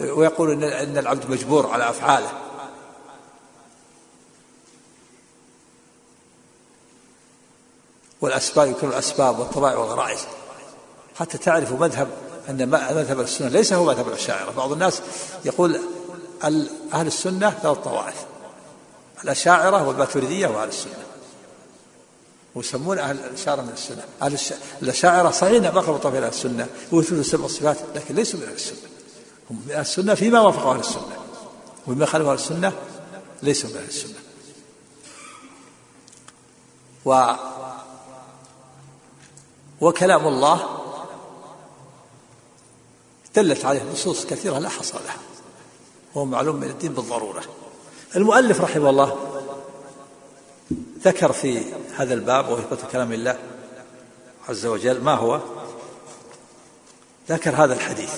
ويقول إن العبد مجبور على أفعاله. والأسباب يكون الأسباب والطبائع والغرائز. حتى تعرفوا مذهب أن مذهب السنة ليس هو مذهب الأشاعرة بعض الناس يقول أهل السنة ثلاث طوائف الأشاعرة والماتريدية وأهل السنة. ويسمون أهل الأشاعرة من السنة. أهل الأشاعرة صحيح ما قربوا إلى السنة ويثبتون السبع الصفات لكن ليسوا من أهل السنة. هم من أهل السنة فيما وافقوا أهل السنة. ومما خالفوا أهل السنة ليسوا من أهل السنة. و وكلام الله دلت عليه نصوص كثيرة لا حصر لها. وهو معلوم من الدين بالضرورة. المؤلف رحمه الله ذكر في هذا الباب وإثبات كلام الله عز وجل ما هو؟ ذكر هذا الحديث.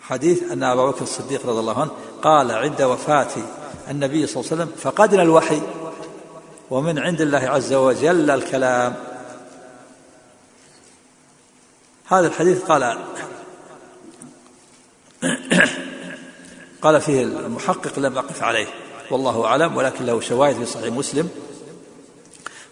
حديث أن أبا بكر الصديق رضي الله عنه قال عند وفاة النبي صلى الله عليه وسلم فقدنا الوحي ومن عند الله عز وجل الكلام. هذا الحديث قال قال فيه المحقق لم أقف عليه. والله أعلم ولكن له شواهد في صحيح مسلم.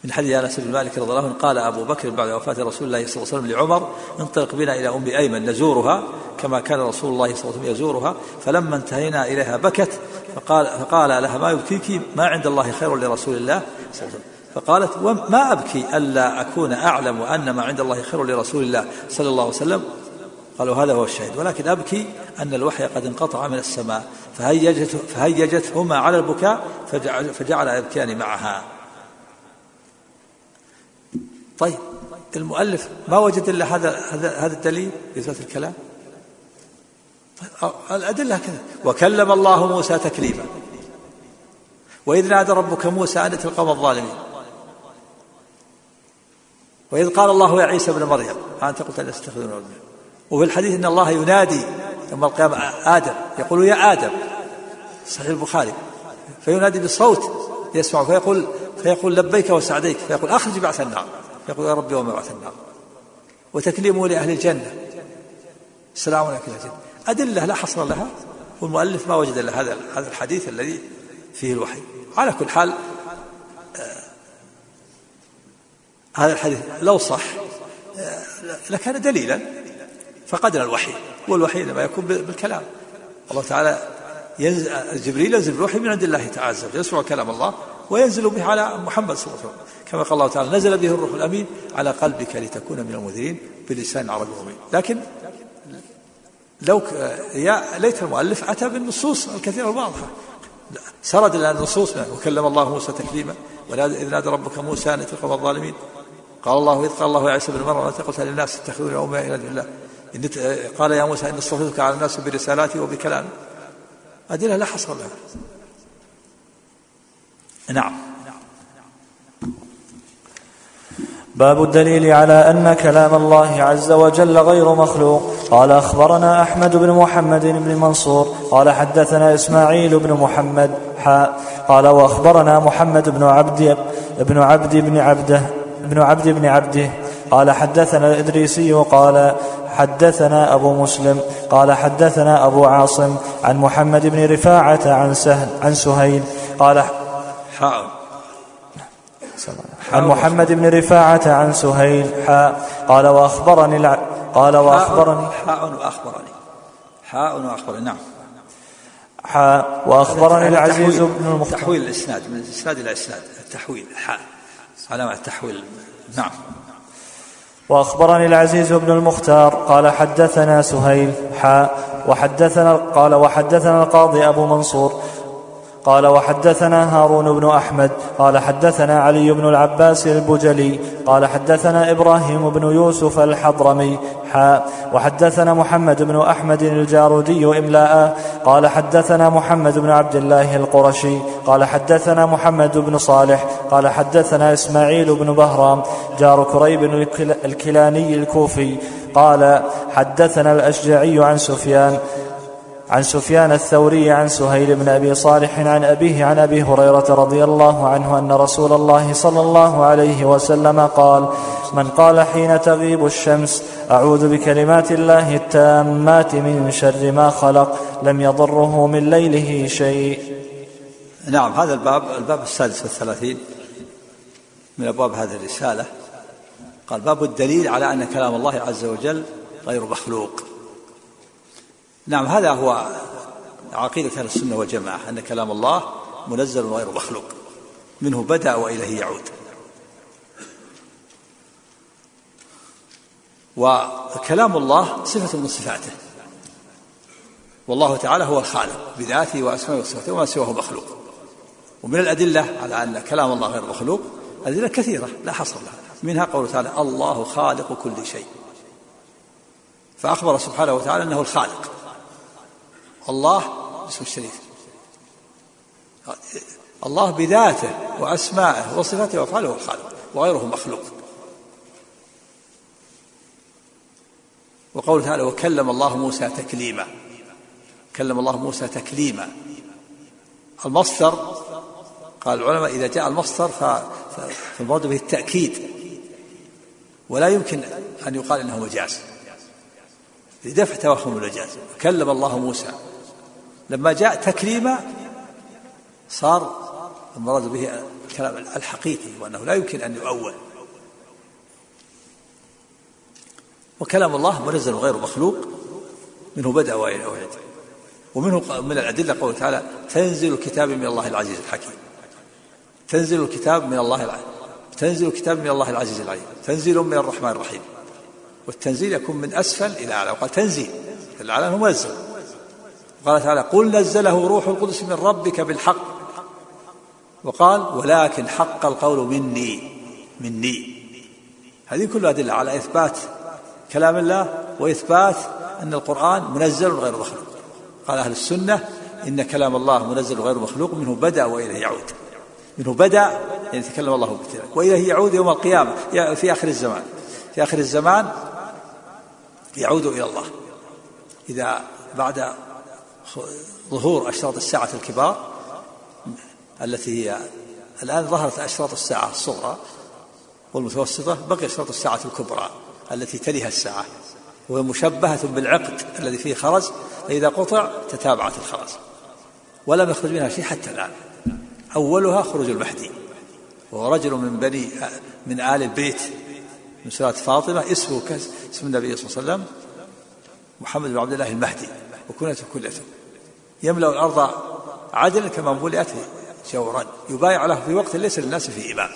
من حديث أنس بن مالك رضي الله عنه قال أبو بكر بعد وفاة رسول الله صلى الله عليه وسلم لعمر انطلق بنا إلى أم أيمن نزورها كما كان رسول الله صلى الله عليه وسلم يزورها. فلما انتهينا إليها بكت فقال فقال لها ما يبكيك؟ ما عند الله خير لرسول الله صلى الله عليه وسلم. فقالت وما أبكي ألا أكون أعلم ان ما عند الله خير لرسول الله صلى الله عليه وسلم؟ قالوا هذا هو الشاهد. ولكن أبكي أن الوحي قد انقطع من السماء فهيجت فهيجتهما على البكاء فجعل, فجعل يبكيان معها. طيب المؤلف ما وجد إلا هذا هذا هذا الدليل إثبات الكلام؟ طيب الأدلة كذا. وكلم الله موسى تكليما. وإذ نادى ربك موسى أن القوم الظالمين. وإذ قال الله يا عيسى ابن مريم أنت قلت أن استخدموا وفي الحديث إن الله ينادي يوم القيامة آدم. يقول يا آدم. صحيح البخاري. فينادي بصوت يسمع فيقول فيقول لبيك وسعديك فيقول أخرج بعث النار. يقول يا ربي وما بعث النار. وتكليمه لأهل الجنة. السلام عليكم يا الجنه أدلة لا حصر لها والمؤلف ما وجد إلا هذا هذا الحديث الذي فيه الوحي. على كل حال آه هذا الحديث لو صح آه لكان دليلا فقدنا الوحي. والوحي إنما يكون بالكلام. الله تعالى ينزل جبريل ينزل بالوحي من عند الله تعالى يسمع كلام الله وينزل به على محمد صلى الله عليه وسلم. كما قال الله تعالى نزل به الروح الأمين على قلبك لتكون من المنذرين بلسان عربي مبين. لكن لو يا ليت المؤلف أتى بالنصوص الكثيرة الواضحة. سرد لنا النصوص وكلم الله موسى تكليما إذ نادى ربك موسى أن تلقى الظالمين. قال الله إذ قال الله يا عيسى بن مريم أنت قلت للناس اتخذوني امي إلى الله. قال يا موسى إن اصطفيتك على الناس برسالاتي وبكلامي. أدلة لا حصر لها. نعم. باب الدليل على أن كلام الله عز وجل غير مخلوق. قال أخبرنا أحمد بن محمد بن منصور. قال حدثنا إسماعيل بن محمد. حاء قال وأخبرنا محمد بن عبد بن عبد بن عبده بن عبد بن عبده. قال حدثنا الإدريسي قال حدثنا أبو مسلم قال حدثنا أبو عاصم عن محمد بن رفاعة عن سهل عن سهيل قال حاء. عن محمد بن رفاعة عن سهيل حاء قال وأخبرني الع... قال وأخبرني حاء وأخبرني. حاء وأخبرني. نعم. حاء وأخبرني العزيز بن المختار. تحويل الإسناد من الإسناد إلى إسناد التحويل. حاء. علامة التحويل. نعم. وأخبرني العزيز بن المختار قال حدثنا سهيل حاء وحدثنا قال وحدثنا القاضي أبو منصور قال وحدثنا هارون بن أحمد قال حدثنا علي بن العباس البجلي قال حدثنا إبراهيم بن يوسف الحضرمي حاء وحدثنا محمد بن أحمد الجارودي املاء قال حدثنا محمد بن عبد الله القرشي. قال حدثنا محمد بن صالح. قال حدثنا إسماعيل بن بهرام. جار كريب الكلاني الكوفي. قال حدثنا الأشجعي عن سفيان. عن سفيان الثوري عن سهيل بن أبي صالح عن أبيه عن أبي هريرة رضي الله عنه أن رسول الله صلى الله عليه وسلم قال من قال حين تغيب الشمس أعوذ بكلمات الله التامات من شر ما خلق لم يضره من ليله شيء. نعم هذا الباب الباب السادس والثلاثين من أبواب هذه الرسالة. قال باب الدليل على أن كلام الله عز وجل غير مخلوق. نعم هذا هو عقيدة أهل السنة والجماعة أن كلام الله منزل غير مخلوق منه بدأ وإليه يعود. وكلام الله صفة من صفاته. والله تعالى هو الخالق بذاته وأسمائه وصفاته وما سواه مخلوق. ومن الأدلة على أن كلام الله غير مخلوق أدلة كثيرة لا حصر لها. منها قوله تعالى الله خالق كل شيء. فأخبر سبحانه وتعالى أنه الخالق. الله اسم الشريف الله بذاته وأسمائه وصفاته وأفعاله هو الخالق وغيره مخلوق. وقوله تعالى وكلم الله موسى تكليما. كلم الله موسى تكليما. المصدر قال العلماء إذا جاء المصدر فالمراد به التأكيد. ولا يمكن أن يقال إنه مجاز. لدفع توهم المجاز كلم الله موسى. لما جاء تكليما صار المراد به الكلام الحقيقي وأنه لا يمكن أن يؤول. وكلام الله منزل غير مخلوق منه بدأ وإلى أوعد ومنه من الأدلة قوله تعالى تنزل الكتاب من الله العزيز الحكيم. تنزل الكتاب من الله العزيز تنزل الكتاب من الله العزيز العليم. تنزيل من الرحمن الرحيم. والتنزيل يكون من أسفل إلى أعلى. وقال تنزيل. الأعلى هو منزل. قال تعالى قل نزله روح القدس من ربك بالحق. وقال ولكن حق القول مني مني. هذه كلها أدلة على إثبات كلام الله وإثبات أن القرآن منزل غير مخلوق. قال أهل السنة إن كلام الله منزل غير مخلوق منه بدأ وإليه يعود. منه بدأ يعني تكلم الله بذلك وإليه يعود يوم القيامة في آخر الزمان. في آخر الزمان يعود إلى الله. إذا بعد ظهور أشراط الساعة الكبار التي هي الآن ظهرت أشراط الساعة الصغرى والمتوسطة بقي أشراط الساعة الكبرى التي تليها الساعة وهي مشبهة بالعقد الذي فيه خرز فإذا قطع تتابعت الخرز ولم يخرج منها شيء حتى الآن. أولها خروج المهدي وهو رجل من بني من آل البيت من سورة فاطمة اسمه اسم النبي صلى الله عليه وسلم محمد بن عبد الله المهدي وكنته كلته يملأ الأرض عدلا كما ملئت جورا. يبايع له في وقت ليس للناس فيه إمام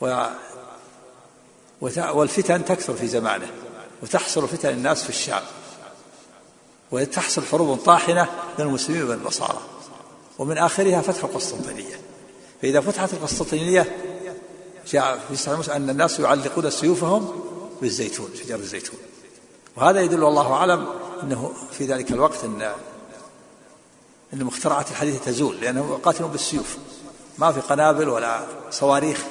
و والفتن تكثر في زمانه وتحصل فتن الناس في الشام وتحصل حروب طاحنة بين المسلمين وبين النصارى. ومن آخرها فتح القسطنطينية. فإذا فتحت القسطنطينية جاء في صحيح أن الناس يعلقون سيوفهم بالزيتون شجر الزيتون. وهذا يدل والله أعلم أنه في ذلك الوقت أن أن مخترعات الحديث تزول لأنهم يقاتلون بالسيوف. ما في قنابل ولا صواريخ.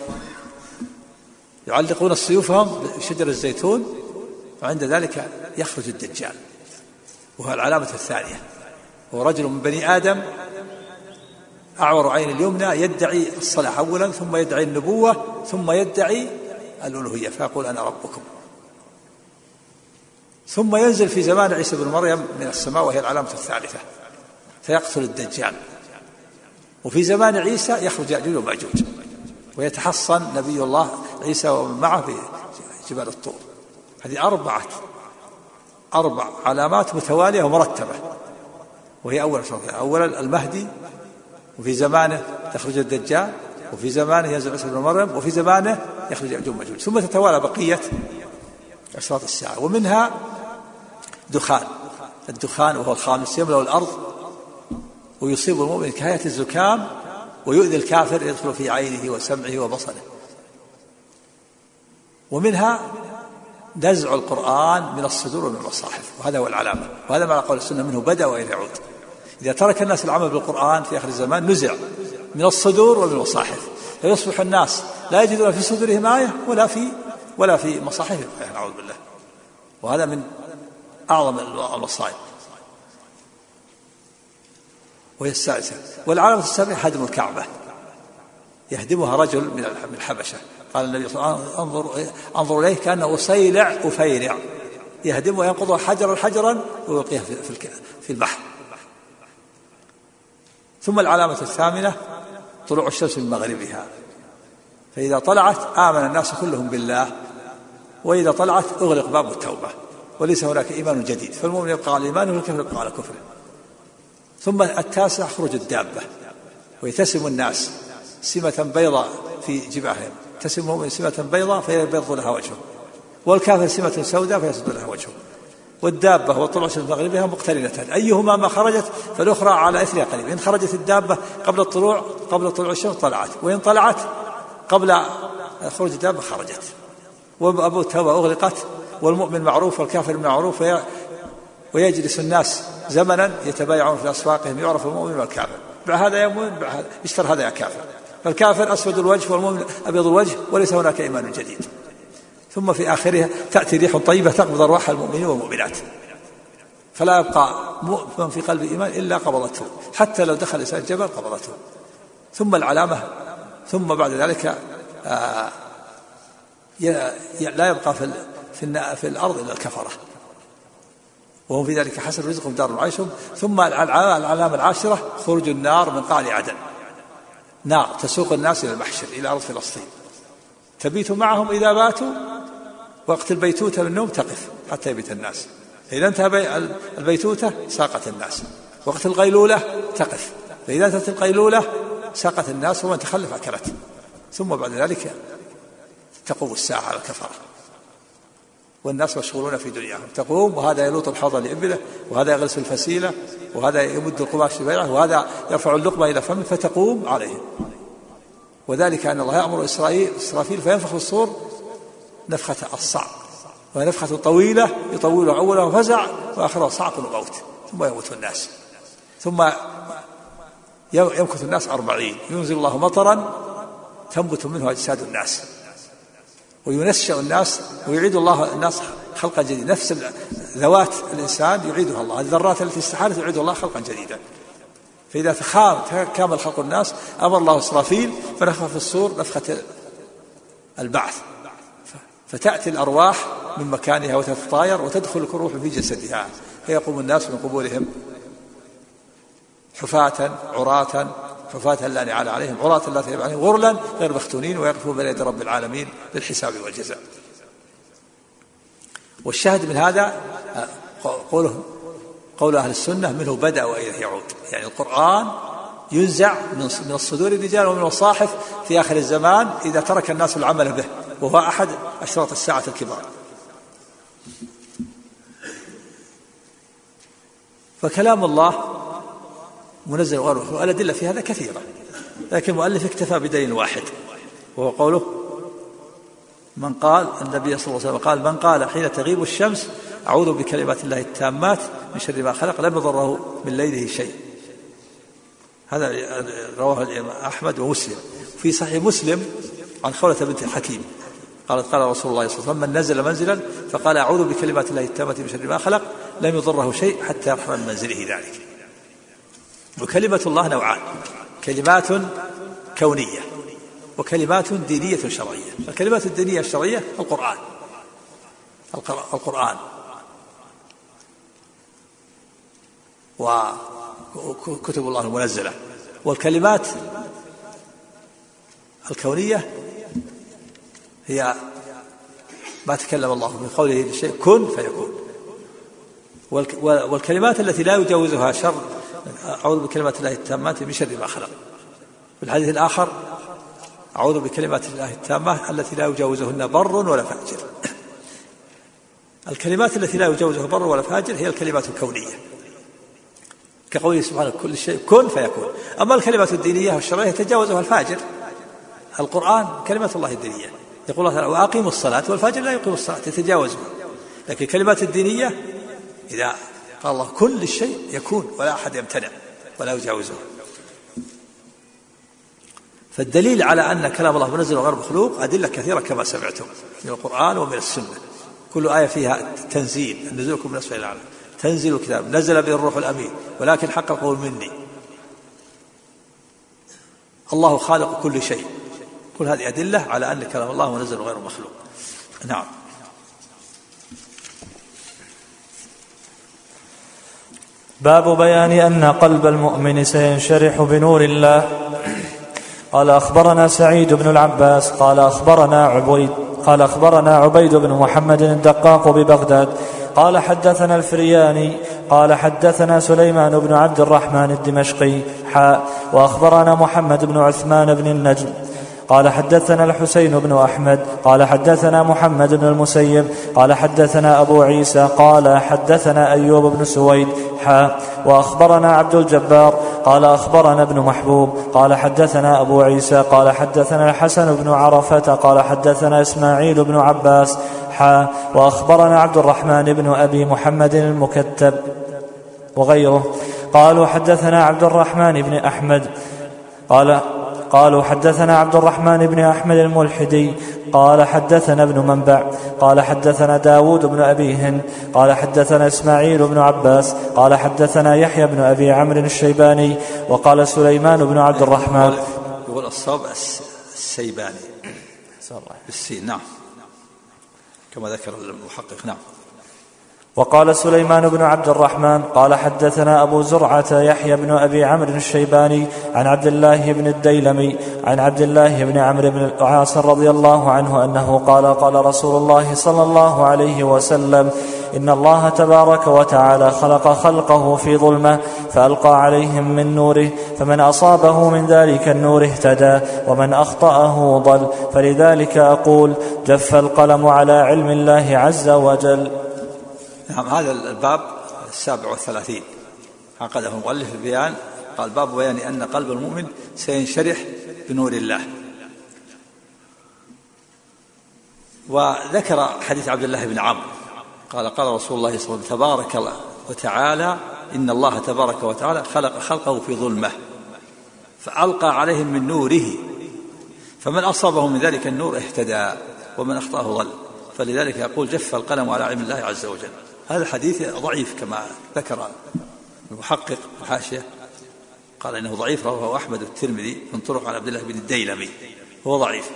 يعلقون سيوفهم بشجر الزيتون وعند ذلك يخرج الدجال. وهو العلامة الثانية. هو رجل من بني آدم أعور عين اليمنى يدعي الصلاح أولا ثم يدعي النبوة ثم يدعي الألوهية فيقول أنا ربكم. ثم ينزل في زمان عيسى بن مريم من السماء وهي العلامة الثالثة. فيقتل الدجال. وفي زمان عيسى يخرج يأجوج ومأجوج ويتحصن نبي الله عيسى ومن معه في جبال الطور. هذه أربعة أربع علامات متوالية ومرتبة وهي أول شرط. أولا المهدي وفي زمانه تخرج الدجال وفي زمانه ينزل عيسى بن مريم وفي زمانه يخرج يأجوج ومأجوج. ثم تتوالى بقية أشراط الساعة. ومنها دخان. الدخان وهو الخامس يملأ الأرض ويصيب المؤمن كهيئة الزكام ويؤذي الكافر يدخل في عينه وسمعه وبصره. ومنها نزع القرآن من الصدور ومن المصاحف. وهذا هو العلامة. وهذا ما قول السنة منه بدأ وإلى يعود. إذا ترك الناس العمل بالقرآن في آخر الزمان نزع من الصدور ومن المصاحف. فيصبح الناس لا يجدون في صدورهم آية ولا في ولا في مصاحفهم آية نعوذ بالله. وهذا من أعظم المصائب. السادسة والعلامة السابعة هدم الكعبة. يهدمها رجل من الحبشة. قال النبي صلى الله عليه وسلم انظر انظر إليه كأنه اصيلع افيرع يهدم وينقض حجرا حجرا ويلقيها في في البحر. ثم العلامة الثامنة طلوع الشمس من مغربها. فإذا طلعت آمن الناس كلهم بالله وإذا طلعت أغلق باب التوبة. وليس هناك إيمان جديد. فالمؤمن يبقى على إيمانه والكافر يبقى على كفره. ثم التاسع خروج الدابة ويتسم الناس سمة بيضاء في جباههم. تسم المؤمن سمة بيضاء فيبيض لها وجهه والكافر سمة سوداء فيسود لها وجهه. والدابة وطلوع شمس مغربها مقترنتان. أيهما ما خرجت فالأخرى على إثرها قريب إن خرجت الدابة قبل الطلوع قبل طلوع الشمس طلعت. وإن طلعت قبل خروج الدابة خرجت. وأبو التوبة أغلقت والمؤمن معروف والكافر معروف ويجلس الناس زمنا يتبايعون في أسواقهم يعرف المؤمن والكافر. بعد هذا يا مؤمن بعد هذا اشتر هذا يا كافر. فالكافر أسود الوجه والمؤمن أبيض الوجه وليس هناك إيمان جديد. ثم في آخرها تأتي ريح طيبة تقبض أرواح المؤمنين والمؤمنات. فلا يبقى مؤمن في قلب إيمان إلا قبضته. حتى لو دخل إنسان الجبل قبضته. ثم العلامة ثم بعد ذلك آه لا يبقى في في, في الأرض إلا الكفرة. وهم في ذلك حسن رزقهم دار معيشهم ثم العلامة العاشرة خروج النار من قعر عدن. نار تسوق الناس إلى المحشر إلى أرض فلسطين. تبيت معهم إذا باتوا وقت البيتوتة من النوم تقف حتى يبيت الناس. إذا انتهى البيتوتة ساقت الناس. وقت القيلولة تقف. فإذا انتهت القيلولة ساقت الناس ومن تخلف أكلته ثم بعد ذلك تقوم الساعة على الكفرة والناس مشغولون في دنياهم. تقوم وهذا يلوط الحوض لإبله وهذا يغرس الفسيلة وهذا يمد القماش بيعه وهذا يرفع اللقمة إلى فمه فتقوم عليهم. وذلك أن الله يأمر إسرائيل إسرافيل فينفخ الصور نفخة الصعق. ونفخة طويلة يطول أوله فزع وآخره صعق وموت ثم يموت الناس. ثم يمكث الناس أربعين. ينزل الله مطرا تنبت منه أجساد الناس. وينشأ الناس ويعيد الله الناس خلقا جديدا. نفس ذوات الإنسان يعيدها الله. الذرات التي استحالت يعيد الله خلقا جديدا. فإذا كامل خلق الناس أمر الله إسرافيل فنفخ في الصور نفخة البعث. فتأتي الأرواح من مكانها وتتطاير وتدخل الروح في جسدها. فيقوم الناس من قبورهم حفاة عراة حفاة لا نعال عليهم عراة لا ثياب عليهم. غرلا غير مختونين ويقفون بين يدي رب العالمين للحساب والجزاء. والشاهد من هذا قوله قول أهل السنة منه بدأ وإليه يعود. يعني القرآن ينزع من الصدور الرجال ومن الصاحف في آخر الزمان إذا ترك الناس العمل به وهو أحد أشراط الساعة الكبار فكلام الله منزل غيره والأدلة في هذا كثيرة. لكن المؤلف اكتفى بدليل واحد وهو قوله من قال النبي صلى الله عليه وسلم قال من قال حين تغيب الشمس أعوذ بكلمات الله التامات من شر ما خلق لم يضره من ليله شيء. هذا رواه الإمام أحمد ومسلم. في صحيح مسلم عن خولة بنت حكيم قالت قال رسول الله صلى الله عليه وسلم من نزل منزلا فقال أعوذ بكلمات الله التامة من شر ما خلق لم يضره شيء حتى يرحم من منزله ذلك. وكلمة الله نوعان. كلمات كونية وكلمات دينية شرعية. الكلمات الدينية الشرعية القرآن. القرآن وكتب الله المنزلة. والكلمات الكونية هي ما تكلم الله من قوله لشيء كن فيكون. والكلمات التي لا يجاوزها شر أعوذ بكلمات الله التامات من شر ما خلق. في الحديث الآخر أعوذ بكلمات الله التامة التي لا يجاوزهن بر ولا فاجر. الكلمات التي لا يجاوزها بر ولا فاجر هي الكلمات الكونية. كقوله سبحانه كل شيء كن فيكون. أما الكلمات الدينية والشرعية تجاوزها الفاجر. القرآن كلمة الله الدينية. يقول الله تعالى وأقيموا الصلاة. والفاجر لا يقيم الصلاة يتجاوزها. لكن الكلمات الدينية إذا قال الله كل شيء يكون ولا أحد يمتنع ولا يجاوزه فالدليل على أن كلام الله منزل غير مخلوق أدلة كثيرة كما سمعتم من القرآن ومن السنة. كل آية فيها تنزيل نزولكم من أسفل الأعلى تنزيل الكتاب نزل به الروح الأمين ولكن حق القول مني. الله خالق كل شيء. كل هذه أدلة على أن كلام الله منزل غير مخلوق. نعم. باب بيان أن قلب المؤمن سينشرح بنور الله. قال أخبرنا سعيد بن العباس قال أخبرنا عبيد قال أخبرنا عبيد بن محمد الدقاق ببغداد قال حدثنا الفرياني قال حدثنا سليمان بن عبد الرحمن الدمشقي حاء وأخبرنا محمد بن عثمان بن النجم. قال حدثنا الحسين بن أحمد قال حدثنا محمد بن المسيب قال حدثنا أبو عيسى قال حدثنا أيوب بن سويد حاء وأخبرنا عبد الجبار قال أخبرنا ابن محبوب قال حدثنا أبو عيسى قال حدثنا الحسن بن عرفة قال حدثنا إسماعيل بن عباس حاء وأخبرنا عبد الرحمن بن أبي محمد المكتب وغيره. قالوا حدثنا عبد الرحمن بن أحمد قال قالوا حدثنا عبد الرحمن بن أحمد الملحدي قال حدثنا ابن منبع قال حدثنا داود بن أبي هند قال حدثنا إسماعيل بن عباس قال حدثنا يحيى بن أبي عمرو الشيباني وقال سليمان بن عبد الرحمن. يقول الصواب السيباني. بالسين نعم. كما ذكر المحقق نعم. وقال سليمان بن عبد الرحمن قال حدثنا أبو زرعة يحيى بن أبي عمرو الشيباني عن عبد الله بن الديلمي عن عبد الله بن عمرو بن العاص رضي الله عنه أنه قال قال رسول الله صلى الله عليه وسلم إن الله تبارك وتعالى خلق خلقه في ظلمة فألقى عليهم من نوره فمن أصابه من ذلك النور اهتدى ومن أخطأه ضل فلذلك أقول جف القلم على علم الله عز وجل نعم هذا الباب السابع والثلاثين. عقده المؤلف البيان قال باب بيان أن قلب المؤمن سينشرح بنور الله. وذكر حديث عبد الله بن عمرو قال قال رسول الله صلى الله عليه وسلم تبارك الله وتعالى إن الله تبارك وتعالى خلق خلقه في ظلمة فألقى عليهم من نوره فمن أصابه من ذلك النور اهتدى ومن أخطأه ضل. فلذلك يقول جف القلم على علم الله عز وجل. هذا الحديث ضعيف كما ذكر المحقق وحاشيه قال إنه ضعيف رواه أحمد الترمذي من طرق عن عبد الله بن الديلمي. هو ضعيف.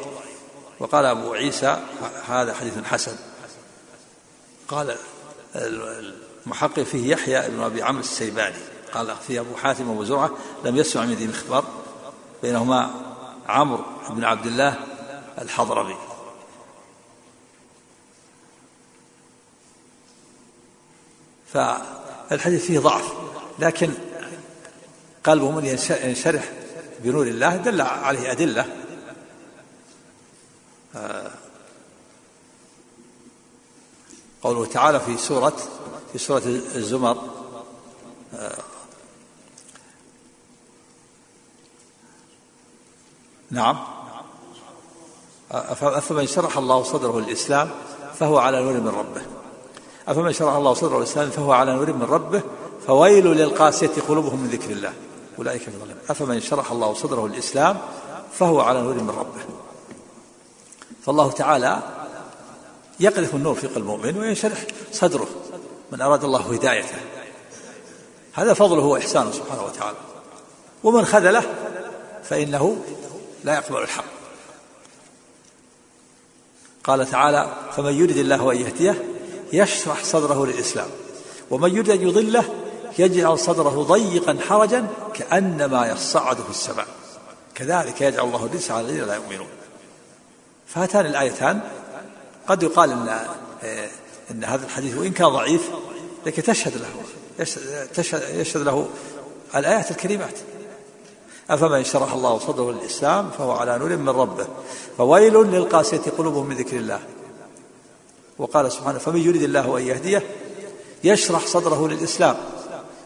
وقال أبو عيسى هذا حديث حسن. قال المحقق فيه يحيى بن أبي عمرو السيباني. قال فيه أبو حاتم وأبو زرعة لم يسمع من ذي مخبر بينهما عمرو بن عبد الله الحضرمي. فالحديث فيه ضعف. لكن قلبه من ينشرح بنور الله دل عليه أدلة. آه، قوله تعالى في سورة في سورة الزمر آه، نعم. أفمن شرح الله صدره للإسلام فهو على نور من ربه. أفمن شرح الله صدره الإسلام فهو على نور من ربه فويل للقاسية قلوبهم من ذكر الله. أولئك في ظلم. أفمن شرح الله صدره الإسلام فهو على نور من ربه. فالله تعالى يقذف النور في قلب المؤمن وينشرح صدره من أراد الله هدايته. هذا فضله وإحسانه سبحانه وتعالى. ومن خذله فإنه لا يقبل الحق. قال تعالى فمن يرد الله أن يهديه يشرح صدره للإسلام ومن يريد أن يضله يجعل صدره ضيقا حرجا كأنما يصعد في السماء. كذلك يجعل الله الرجس على الذين لا يؤمنون. فهاتان الآيتان. قد يقال إن آه، إن هذا الحديث وإن كان ضعيف لكن تشهد له يشهد له الآيات الكريمات. أفمن شرح الله صدره للإسلام فهو على نور من ربه. فويل للقاسية قلوبهم من ذكر الله. وقال سبحانه فمن يريد الله أن يهديه يشرح صدره للإسلام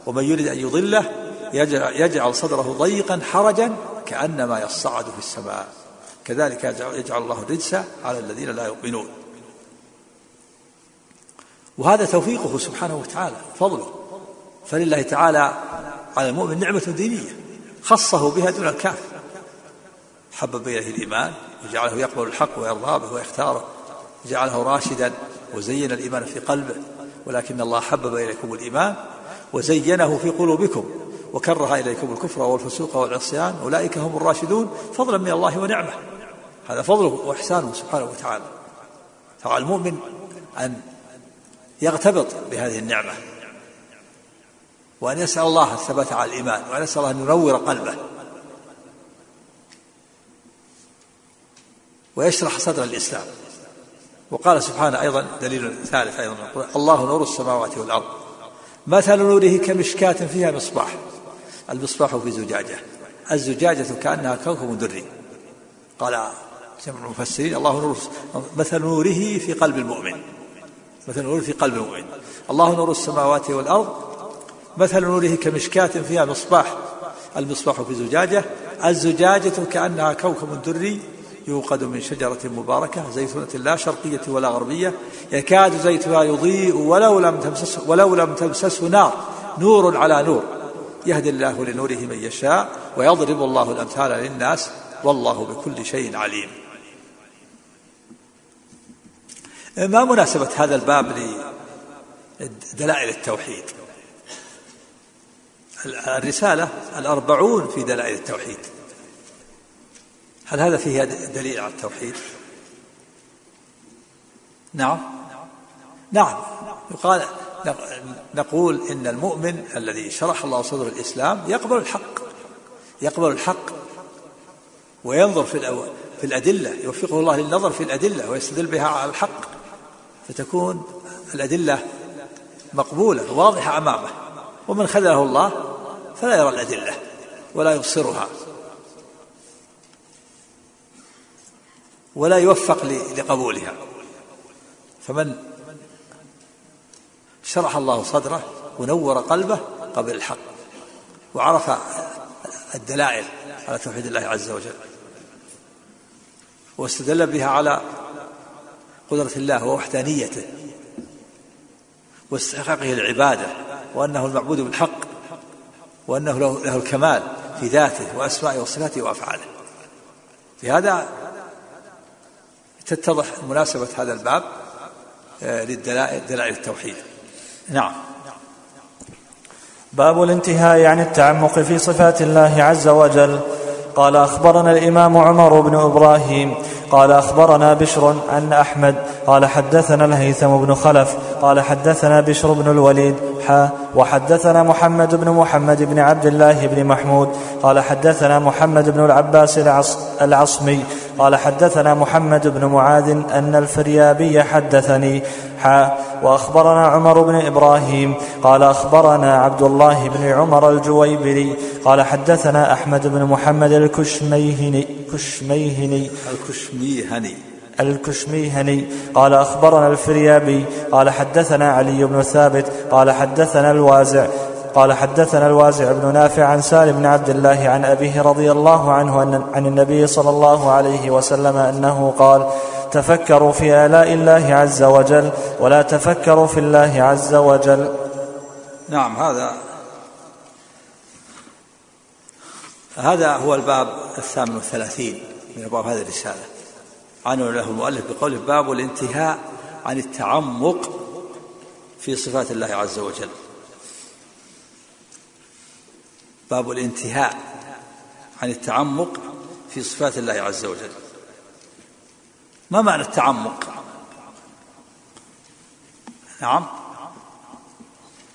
ومن يريد أن يضله يجعل صدره ضيقا حرجا كأنما يصعد في السماء. كذلك يجعل الله الرجس على الذين لا يؤمنون. وهذا توفيقه سبحانه وتعالى فضله. فلله تعالى على المؤمن نعمة دينية خصه بها دون الكافر. حبب إليه الإيمان وجعله يقبل الحق ويرضى به ويختاره. جعله راشدا وزين الإيمان في قلبه ولكن الله حبب إليكم الإيمان وزينه في قلوبكم وكره إليكم الكفر والفسوق والعصيان. أولئك هم الراشدون فضلا من الله ونعمة. هذا فضله وإحسانه سبحانه وتعالى. فعلى المؤمن أن يغتبط بهذه النعمة وأن يسأل الله الثبات على الإيمان وأن يسأل الله أن ينور قلبه ويشرح صدر الإسلام. وقال سبحانه أيضا دليل ثالث أيضا الله نور السماوات والأرض. مثل نوره كمشكاة فيها مصباح المصباح في زجاجة الزجاجة كأنها كوكب دري. قال جمع المفسرين الله نور مثل نوره في قلب المؤمن مثل نوره في قلب المؤمن. الله نور السماوات والأرض مثل نوره كمشكاة فيها مصباح المصباح في زجاجة الزجاجة كأنها كوكب دري. يوقد من شجرة مباركة زيتونة لا شرقية ولا غربية يكاد زيتها يضيء ولو لم تمسسه ولو لم تمسسه نار نور على نور. يهدي الله لنوره من يشاء ويضرب الله الأمثال للناس والله بكل شيء عليم. ما مناسبة هذا الباب لدلائل التوحيد؟ الرسالة الأربعون في دلائل التوحيد. هل هذا فيه دليل على التوحيد؟ نعم. نعم. يقال نقول إن المؤمن الذي شرح الله صدر الإسلام يقبل الحق. يقبل الحق وينظر في في الأدلة يوفقه الله للنظر في الأدلة ويستدل بها على الحق. فتكون الأدلة مقبولة واضحة أمامه. ومن خذله الله فلا يرى الأدلة ولا يبصرها. ولا يوفق لقبولها. فمن شرح الله صدره ونور قلبه قبل الحق وعرف الدلائل على توحيد الله عز وجل واستدل بها على قدرة الله ووحدانيته واستحقاقه العبادة وأنه المعبود بالحق وأنه له, الكمال في ذاته وأسمائه وصفاته وأفعاله. في هذا تتضح مناسبة هذا الباب آه، للدلائل دلائل التوحيد. نعم. باب الانتهاء عن التعمق في صفات الله عز وجل. قال أخبرنا الإمام عمر بن إبراهيم. قال أخبرنا بشر عن أحمد. قال حدثنا الهيثم بن خلف. قال حدثنا بشر بن الوليد. حا وحدثنا محمد بن محمد بن عبد الله بن محمود. قال حدثنا محمد بن العباس العصمي. قال حدثنا محمد بن معاذ أن الفريابي حدثني حا وأخبرنا عمر بن إبراهيم قال أخبرنا عبد الله بن عمر الجويبري قال حدثنا أحمد بن محمد الكشميهني كشميهني. الكشميهني. الكشميهني. قال أخبرنا الفريابي قال حدثنا علي بن ثابت قال حدثنا الوازع قال حدثنا الوازع بن نافع عن سالم بن عبد الله عن أبيه رضي الله عنه أن عن النبي صلى الله عليه وسلم أنه قال تفكروا في آلاء الله عز وجل ولا تفكروا في الله عز وجل. نعم هذا هذا هو الباب الثامن والثلاثين من أبواب هذه الرسالة. عنه له المؤلف بقوله باب الانتهاء عن التعمق في صفات الله عز وجل. باب الانتهاء عن التعمق في صفات الله عز وجل. ما معنى التعمق؟ نعم.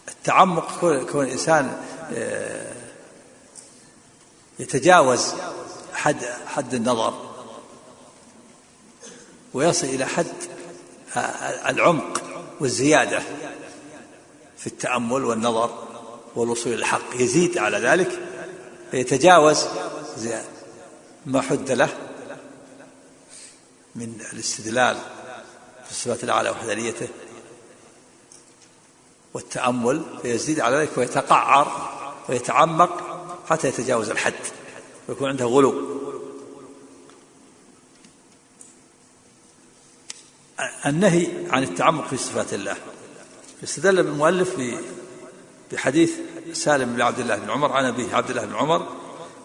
التعمق كون الإنسان آه، يتجاوز حد حد النظر ويصل إلى حد العمق والزيادة في التأمل والنظر. والوصول إلى الحق يزيد على ذلك فيتجاوز ما حد له من الاستدلال في الصفات الأعلى وحدانيته والتأمل فيزيد على ذلك ويتقعر ويتعمق حتى يتجاوز الحد ويكون عنده غلو. النهي عن التعمق في صفات الله استدل المؤلف بحديث سالم بن عبد الله بن عمر عن أبيه عبد الله بن عمر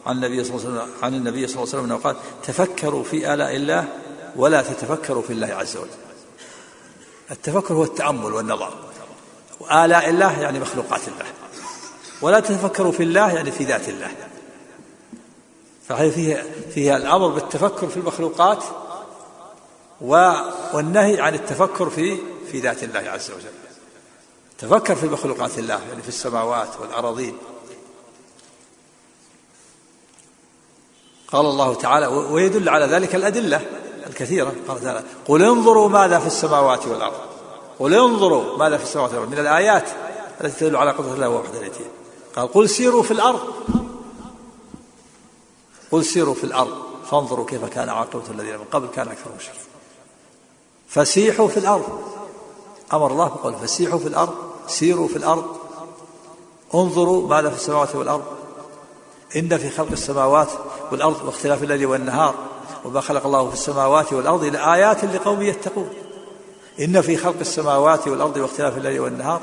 عن النبي صلى الله عليه وسلم عن النبي صلى الله عليه وسلم قال تفكروا في آلاء الله ولا تتفكروا في الله عز وجل. التفكر هو التأمل والنظر. وآلاء الله يعني مخلوقات الله. ولا تتفكروا في الله يعني في ذات الله. فهي فيها فيها الأمر بالتفكر في المخلوقات والنهي عن التفكر في في ذات الله عز وجل. تفكر في مخلوقات الله يعني في السماوات والأراضين. قال الله تعالى ويدل على ذلك الأدلة الكثيرة. قال تعالى قل انظروا ماذا في السماوات والأرض. قل انظروا ماذا في السماوات والأرض. من الآيات التي تدل على قدرة الله ووحدانيته قال قل سيروا في الأرض. قل سيروا في الأرض. فانظروا كيف كان عاقبة الذين من قبل كان أكثر مشرك فسيحوا في الأرض. أمر الله بقول فسيحوا في الأرض. سيروا في الأرض انظروا ماذا في السماوات والأرض. إن في خلق السماوات والأرض واختلاف الليل والنهار وما خلق الله في السماوات والأرض لآيات لقوم يتقون. إن في خلق السماوات والأرض واختلاف الليل والنهار.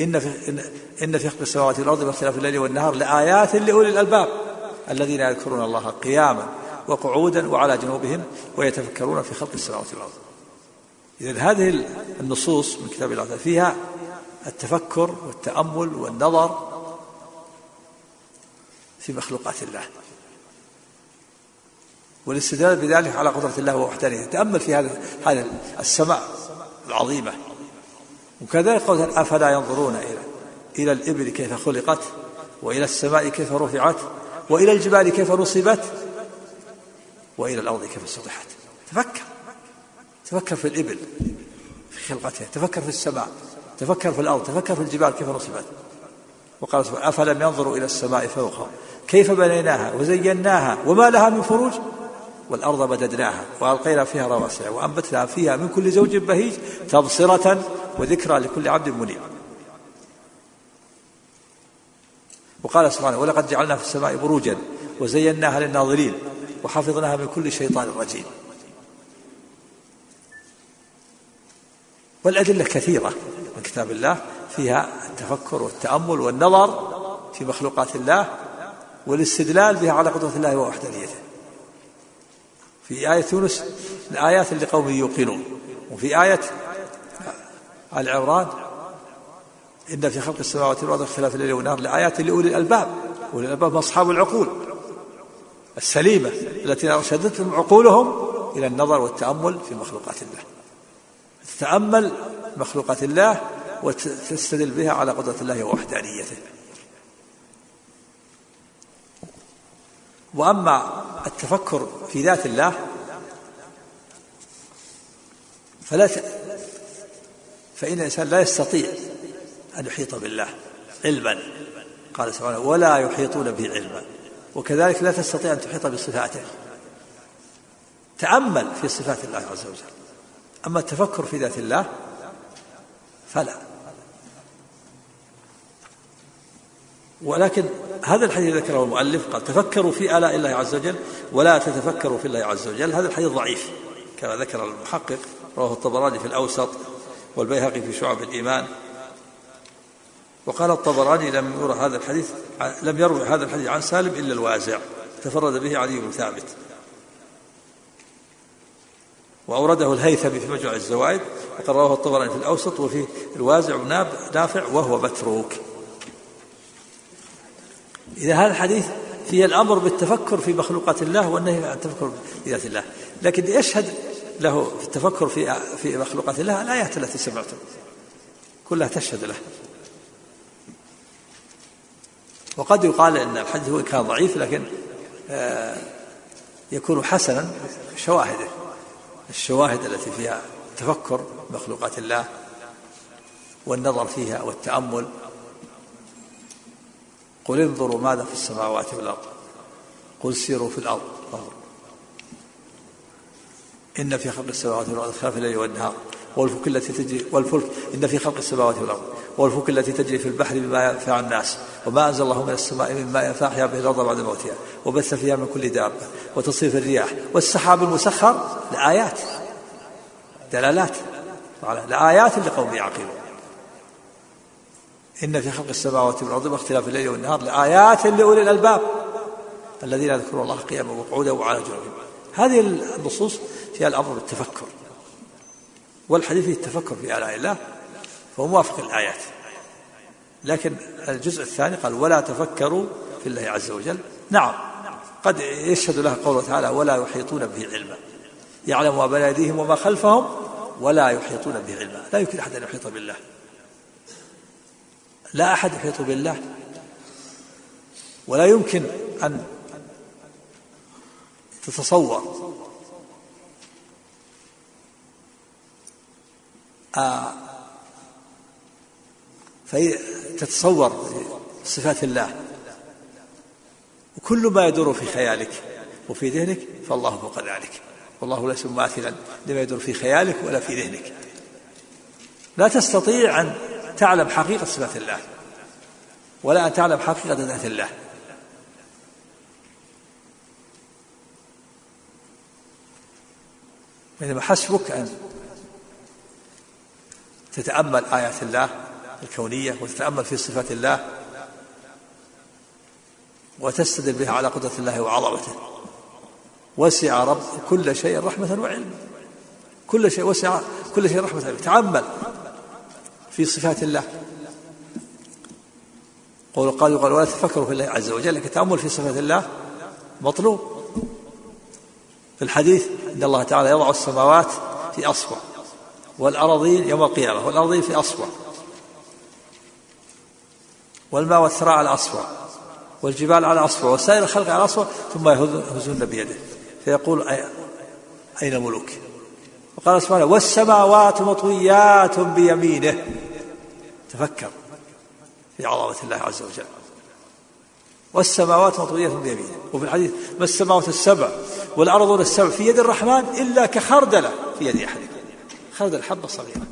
إن في إن, في خلق السماوات والأرض واختلاف الليل والنهار لآيات لأولي الألباب الذين يذكرون الله قياما وقعودا وعلى جنوبهم ويتفكرون في خلق السماوات والأرض. إذا هذه النصوص من كتاب الله فيها التفكر والتأمل والنظر في مخلوقات الله. والاستدلال بذلك على قدرة الله ووحدانيته. تأمل في هذا السماء العظيمة. وكذلك قول أفلا ينظرون إلى إلى الإبل كيف خلقت وإلى السماء كيف رفعت وإلى الجبال كيف نصبت وإلى الأرض كيف سطحت تفكر. تفكر في الإبل في خلقتها تفكر في السماء تفكر في الأرض تفكر في الجبال كيف نصبت وقال سبحانه أفلم ينظروا إلى السماء فوقهم؟ كيف بنيناها؟ وزيناها؟ وما لها من فروج؟ والأرض مددناها وألقينا فيها رواسي وأنبتنا فيها من كل زوج بهيج تبصرة وذكرى لكل عبد منيب. وقال سبحانه ولقد جعلنا في السماء بروجا وزيناها للناظرين وحفظناها من كل شيطان رجيم. والأدلة كثيرة من كتاب الله فيها التفكر والتأمل والنظر في مخلوقات الله والاستدلال بها على قدرة الله ووحدانيته. في آية يونس الآيات لقوم يوقنون وفي آية آل عمران إن في خلق السماوات والأرض اختلاف الليل والنهار لآيات لأولي الألباب أولي الألباب أصحاب العقول. السليمة التي أرشدتهم عقولهم إلى النظر والتأمل في مخلوقات الله. تتأمل مخلوقات الله وتستدل بها على قدرة الله ووحدانيته. وأما التفكر في ذات الله فلا ت... فإن الإنسان لا يستطيع أن يحيط بالله علما. قال سبحانه ولا يحيطون به علما. وكذلك لا تستطيع أن تحيط بصفاته. تأمل في صفات الله عز وجل. أما التفكر في ذات الله فلا. ولكن هذا الحديث ذكره المؤلف قال تفكروا في آلاء الله عز وجل ولا تتفكروا في الله عز وجل. هذا الحديث ضعيف كما ذكر المحقق رواه الطبراني في الأوسط والبيهقي في شعب الإيمان. وقال الطبراني لم يروى هذا الحديث لم يروي هذا الحديث عن سالم إلا الوازع. تفرد به علي بن ثابت. وأورده الهيثمي في مجمع الزوائد وقد رواه الطبراني في الأوسط وفي الوازع نافع وهو متروك. إذا هذا الحديث فيه الأمر بالتفكر في مخلوقات الله والنهي عن التفكر في ذات الله. لكن يشهد له في التفكر في في مخلوقات الله الآيات التي سمعتم. كلها تشهد له. وقد يقال إن الحديث وان كان ضعيف لكن آه، يكون حسنا شواهده الشواهد التي فيها تفكر مخلوقات الله والنظر فيها والتأمل. قل انظروا ماذا في السماوات والأرض. قل سيروا في انظروا. إن في خلق السماوات والأرض اختلاف الليل والنهار. والفلك التي تجري والفلك إن في خلق السماوات والأرض. والفلك التي تجري في البحر بما ينفع الناس وما أنزل الله من السماء من ماء فأحيا به الأرض بعد موتها وبث فيها من كل دابة وتصريف الرياح والسحاب المسخر لآيات دلالات لآيات لقوم يعقلون. إن في خلق السماوات والأرض واختلاف الليل والنهار لآيات لأولي الألباب الذين يذكرون الله قياما وقعودا وعلى جنوبهم هذه النصوص فيها الأمر بالتفكر والحديث فيه التفكر في آلاء الله. فهو موافق الآيات. لكن الجزء الثاني قال ولا تفكروا في الله عز وجل. نعم قد يشهد له قوله تعالى ولا يحيطون به علما. يعلم ما بين أيديهم وما خلفهم ولا يحيطون به علما. لا يمكن أحد أن يحيط بالله. لا أحد يحيط بالله. ولا يمكن أن تتصور. آه تتصور صفات الله. وكل ما يدور في خيالك وفي ذهنك فالله فوق ذلك. والله ليس مماثلا لما يدور في خيالك ولا في ذهنك. لا تستطيع أن تعلم حقيقة صفات الله ولا أن تعلم حقيقة ذات الله. إنما حسبك أن تتأمل آيات الله الكونية وتتأمل في صفات الله وتستدل بها على قدرة الله وعظمته. وسع رب كل شيء رحمة وعلما كل شيء وسع كل شيء رحمة وعلما تعمل في صفات الله. قول قال يقال ولا تفكروا في الله عز وجل لكن التأمل في صفات الله مطلوب. في الحديث أن الله تعالى يضع السماوات في أصبع والأراضين يوم القيامة والأراضين في أصبع والماء والثراء على أصبع والجبال على أصبع وسائر الخلق على أصبع ثم يهزون بيده. فيقول أين ملوك؟ وقال سبحانه والسماوات مطويات بيمينه. تفكر في عظمة الله عز وجل. والسماوات مطوية بيمينه. وفي الحديث ما السماوات السبع والأرض السبع في يد الرحمن إلا كخردلة. في يد أحدكم خردل حبة صغيرة.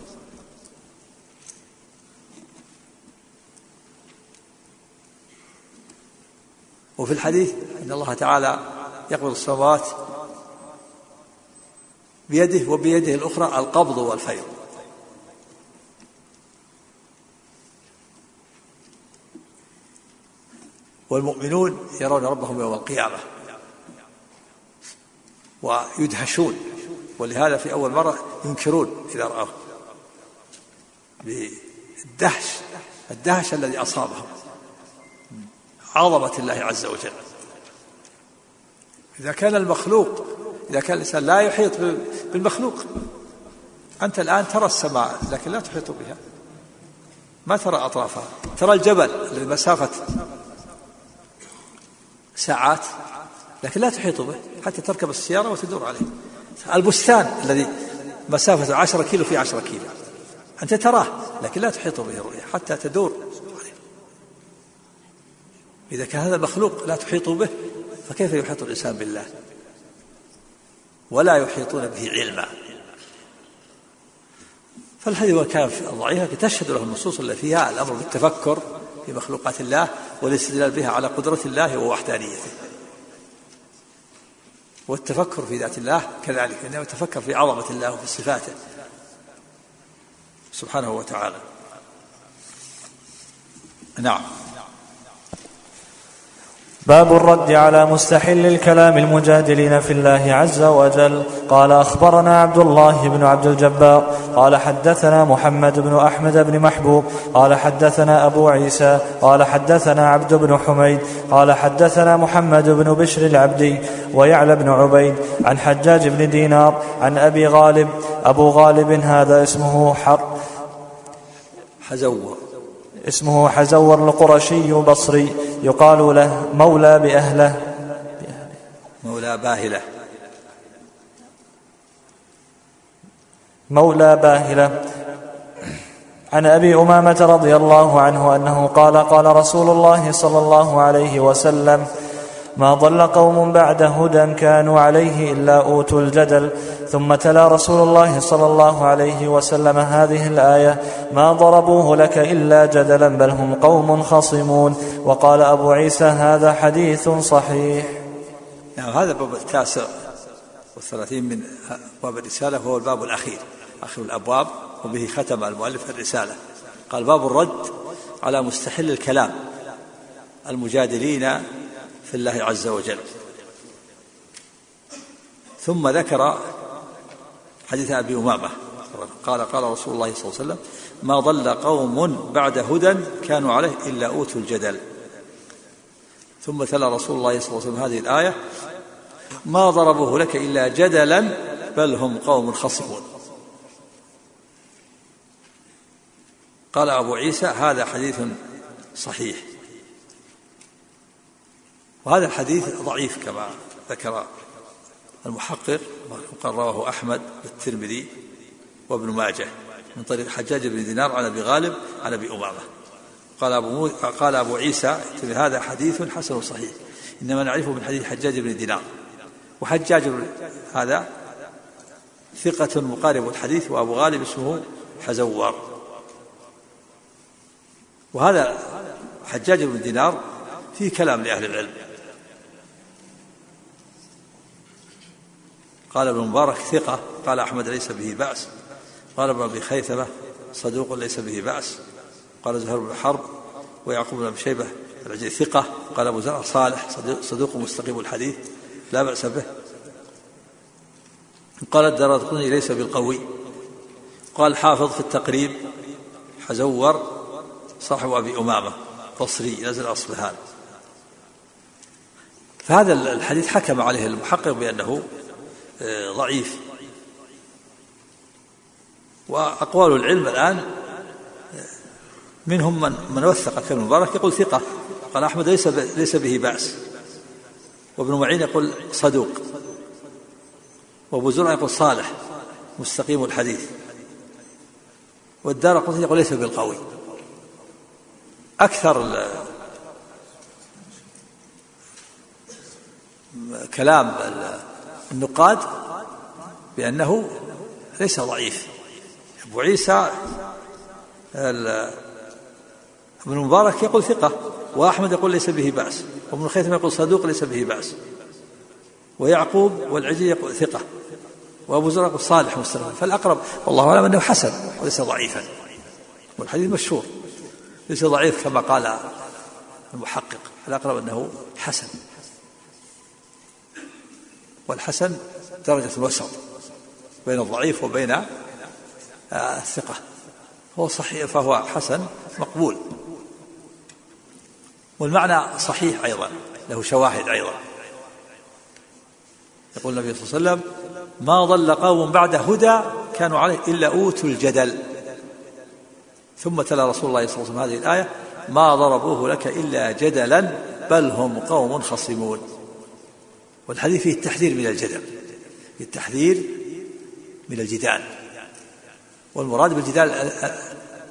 وفي الحديث إن الله تعالى يقبض السماوات بيده وبيده الأخرى القبض والفيض والمؤمنون يرون ربهم يوم القيامة ويدهشون ولهذا في أول مرة ينكرون إذا راوه بالدهش الدهش الذي أصابهم. عظمة الله عز وجل. إذا كان المخلوق إذا كان الإنسان لا يحيط بالمخلوق أنت الآن ترى السماء لكن لا تحيط بها. ما ترى أطرافها. ترى الجبل الذي مسافة ساعات لكن لا تحيط به حتى تركب السيارة وتدور عليه. البستان الذي مسافة عشرة كيلو في عشرة كيلو. أنت تراه لكن لا تحيط به الرؤية حتى تدور إذا كان هذا المخلوق لا تحيط به فكيف يحيط الإنسان بالله؟ ولا يحيطون به علما. فالحديث وكان ضعيفا تشهد له النصوص التي فيها الأمر بالتفكر في مخلوقات الله والاستدلال بها على قدرة الله ووحدانيته. والتفكر في ذات الله كذلك انه يتفكر في عظمة الله وفي صفاته. سبحانه وتعالى. نعم. باب الرد على مستحل الكلام المجادلين في الله عز وجل. قال أخبرنا عبد الله بن عبد الجبار. قال حدثنا محمد بن أحمد بن محبوب. قال حدثنا أبو عيسى. قال حدثنا عبد بن حميد. قال حدثنا محمد بن بشر العبدي ويعلى بن عبيد. عن حجاج بن دينار. عن أبي غالب. أبو غالب هذا اسمه حر. حزور اسمه حزور القرشي بصري يقال له مولى بأهله. مولى باهلة. مولى باهلة. عن أبي أمامة رضي الله عنه أنه قال قال رسول الله صلى الله عليه وسلم ما ضل قوم بعد هدى كانوا عليه إلا أوتوا الجدل ثم تلا رسول الله صلى الله عليه وسلم هذه الآية ما ضربوه لك إلا جدلا بل هم قوم خصمون. وقال أبو عيسى هذا حديث صحيح. نعم هذا الباب التاسع والثلاثين من باب الرسالة وهو الباب الأخير آخر الأبواب وبه ختم المؤلف الرسالة. قال باب الرد على مستحل الكلام المجادلين في الله عز وجل. ثم ذكر حديث أبي أمامة. قال قال رسول الله صلى الله عليه وسلم ما ضل قوم بعد هدى كانوا عليه إلا أوتوا الجدل. ثم تلا رسول الله صلى الله عليه وسلم هذه الآية ما ضربوه لك إلا جدلا بل هم قوم خصمون. قال أبو عيسى هذا حديث صحيح. وهذا الحديث ضعيف كما ذكر المحقق قال رواه أحمد والترمذي وابن ماجه من طريق حجاج بن دينار عن أبي غالب عن أبي أمامة. قال أبو, قال أبو عيسى هذا حديث حسن صحيح. إنما نعرفه من حديث حجاج بن دينار. وحجاج هذا ثقة مقارب الحديث وأبو غالب اسمه حزوار. وهذا حجاج بن دينار في كلام لأهل العلم. قال ابن مبارك ثقة قال أحمد ليس به بأس. قال ابن أبي خيثمة صدوق ليس به بأس. قال زهير بن حرب ويعقوب بن أبي شيبة العجلي ثقة. قال أبو زرع صالح صدوق مستقيم الحديث. لا بأس به. قال الدرقطني ليس بالقوي. قال حافظ في التقريب حزور صاحب أبي أمامة بصري نزل أصبهان فهذا الحديث حكم عليه المحقق بأنه ضعيف. وأقوال العلم الآن منهم من من وثق كلمة المبارك يقول ثقة. قال أحمد ليس ليس به بأس. وابن معين يقول صدوق. وأبو زرع يقول صالح مستقيم الحديث. والدار قطني يقول ليس بالقوي. أكثر كلام النقاد بأنه ليس ضعيف. أبو عيسى ابن المبارك يقول ثقة وأحمد يقول ليس به بأس وابن الخيثم يقول صدوق ليس به بأس ويعقوب والعجي يقول ثقة وأبو زرع يقول صالح مستقيم فالأقرب والله أعلم أنه حسن وليس ضعيفا. والحديث مشهور ليس ضعيف كما قال المحقق الأقرب أنه حسن. والحسن درجة الوسط بين الضعيف وبين آه، الثقة. هو صحيح فهو حسن مقبول. والمعنى صحيح أيضا له شواهد أيضا. يقول النبي صلى الله عليه وسلم ما ضل قوم بعد هدى كانوا عليه إلا أوتوا الجدل. ثم تلا رسول الله صلى الله عليه وسلم هذه الآية ما ضربوه لك إلا جدلا بل هم قوم خصمون. والحديث فيه التحذير من الجدل. التحذير من الجدال. والمراد بالجدال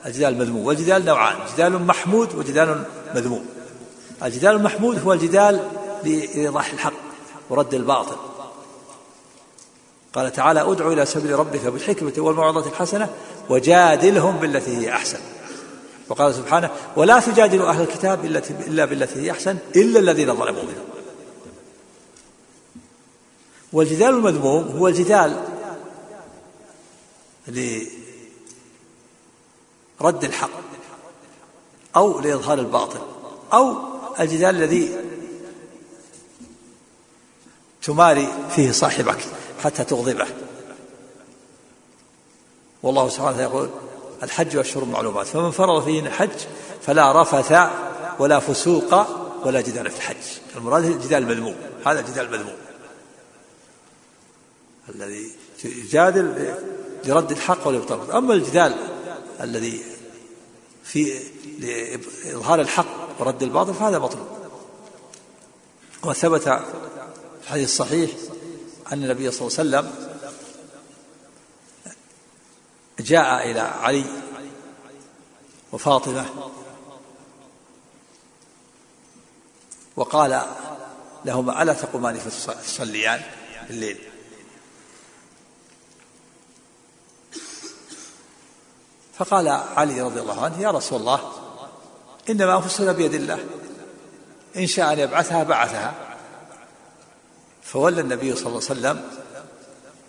الجدال المذموم. والجدال نوعان جدال محمود وجدال مذموم. الجدال المحمود هو الجدال لإيضاح الحق ورد الباطل. قال تعالى ادع إلى سبيل ربك بالحكمة والموعظة الحسنة وجادلهم بالتي هي أحسن. وقال سبحانه ولا تجادلوا أهل الكتاب إلا بالتي هي أحسن إلا الذين ظلموا منهم. والجدال المذموم هو الجدال لرد الحق أو لإظهار الباطل أو الجدال الذي تماري فيه صاحبك حتى تغضبه. والله سبحانه يقول الحج والشهور معلومات فمن فرض فيه الحج فلا رفث ولا فسوق ولا جدال في الحج. المراد الجدال المذموم هذا الجدال المذموم. الذي يجادل لرد الحق والإبطال. أما الجدال الذي في لإظهار الحق ورد الباطل فهذا مطلوب وثبت في الحديث الصحيح أن النبي صلى الله عليه وسلم جاء إلى علي وفاطمة وقال لهما ألا تقومان فتصليان الليل فقال علي رضي الله عنه يا رسول الله إنما أنفسنا بيد الله إن شاء أن يبعثها بعثها. فولى النبي صلى الله عليه وسلم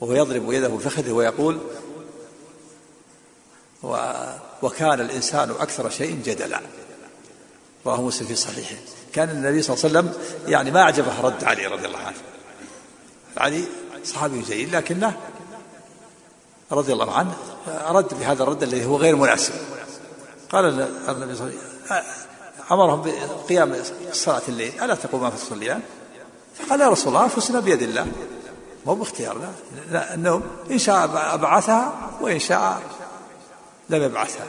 وهو يضرب يده بفخذه ويقول وكان الإنسان أكثر شيء جدلا. رواه مسلم في صحيحه. كان النبي صلى الله عليه وسلم يعني ما أعجبه رد علي رضي الله عنه. علي صحابي جيد لكنه رضي الله عنه. رد بهذا الرد الذي هو غير مناسب. قال النبي صلى الله عليه وسلم أمرهم بقيام صلاة الليل. ألا تقوما فتصليان فقال يا رسول الله أنفسنا بيد الله. مو باختيارنا أنه إن شاء بعثها وإن شاء لم يبعثها.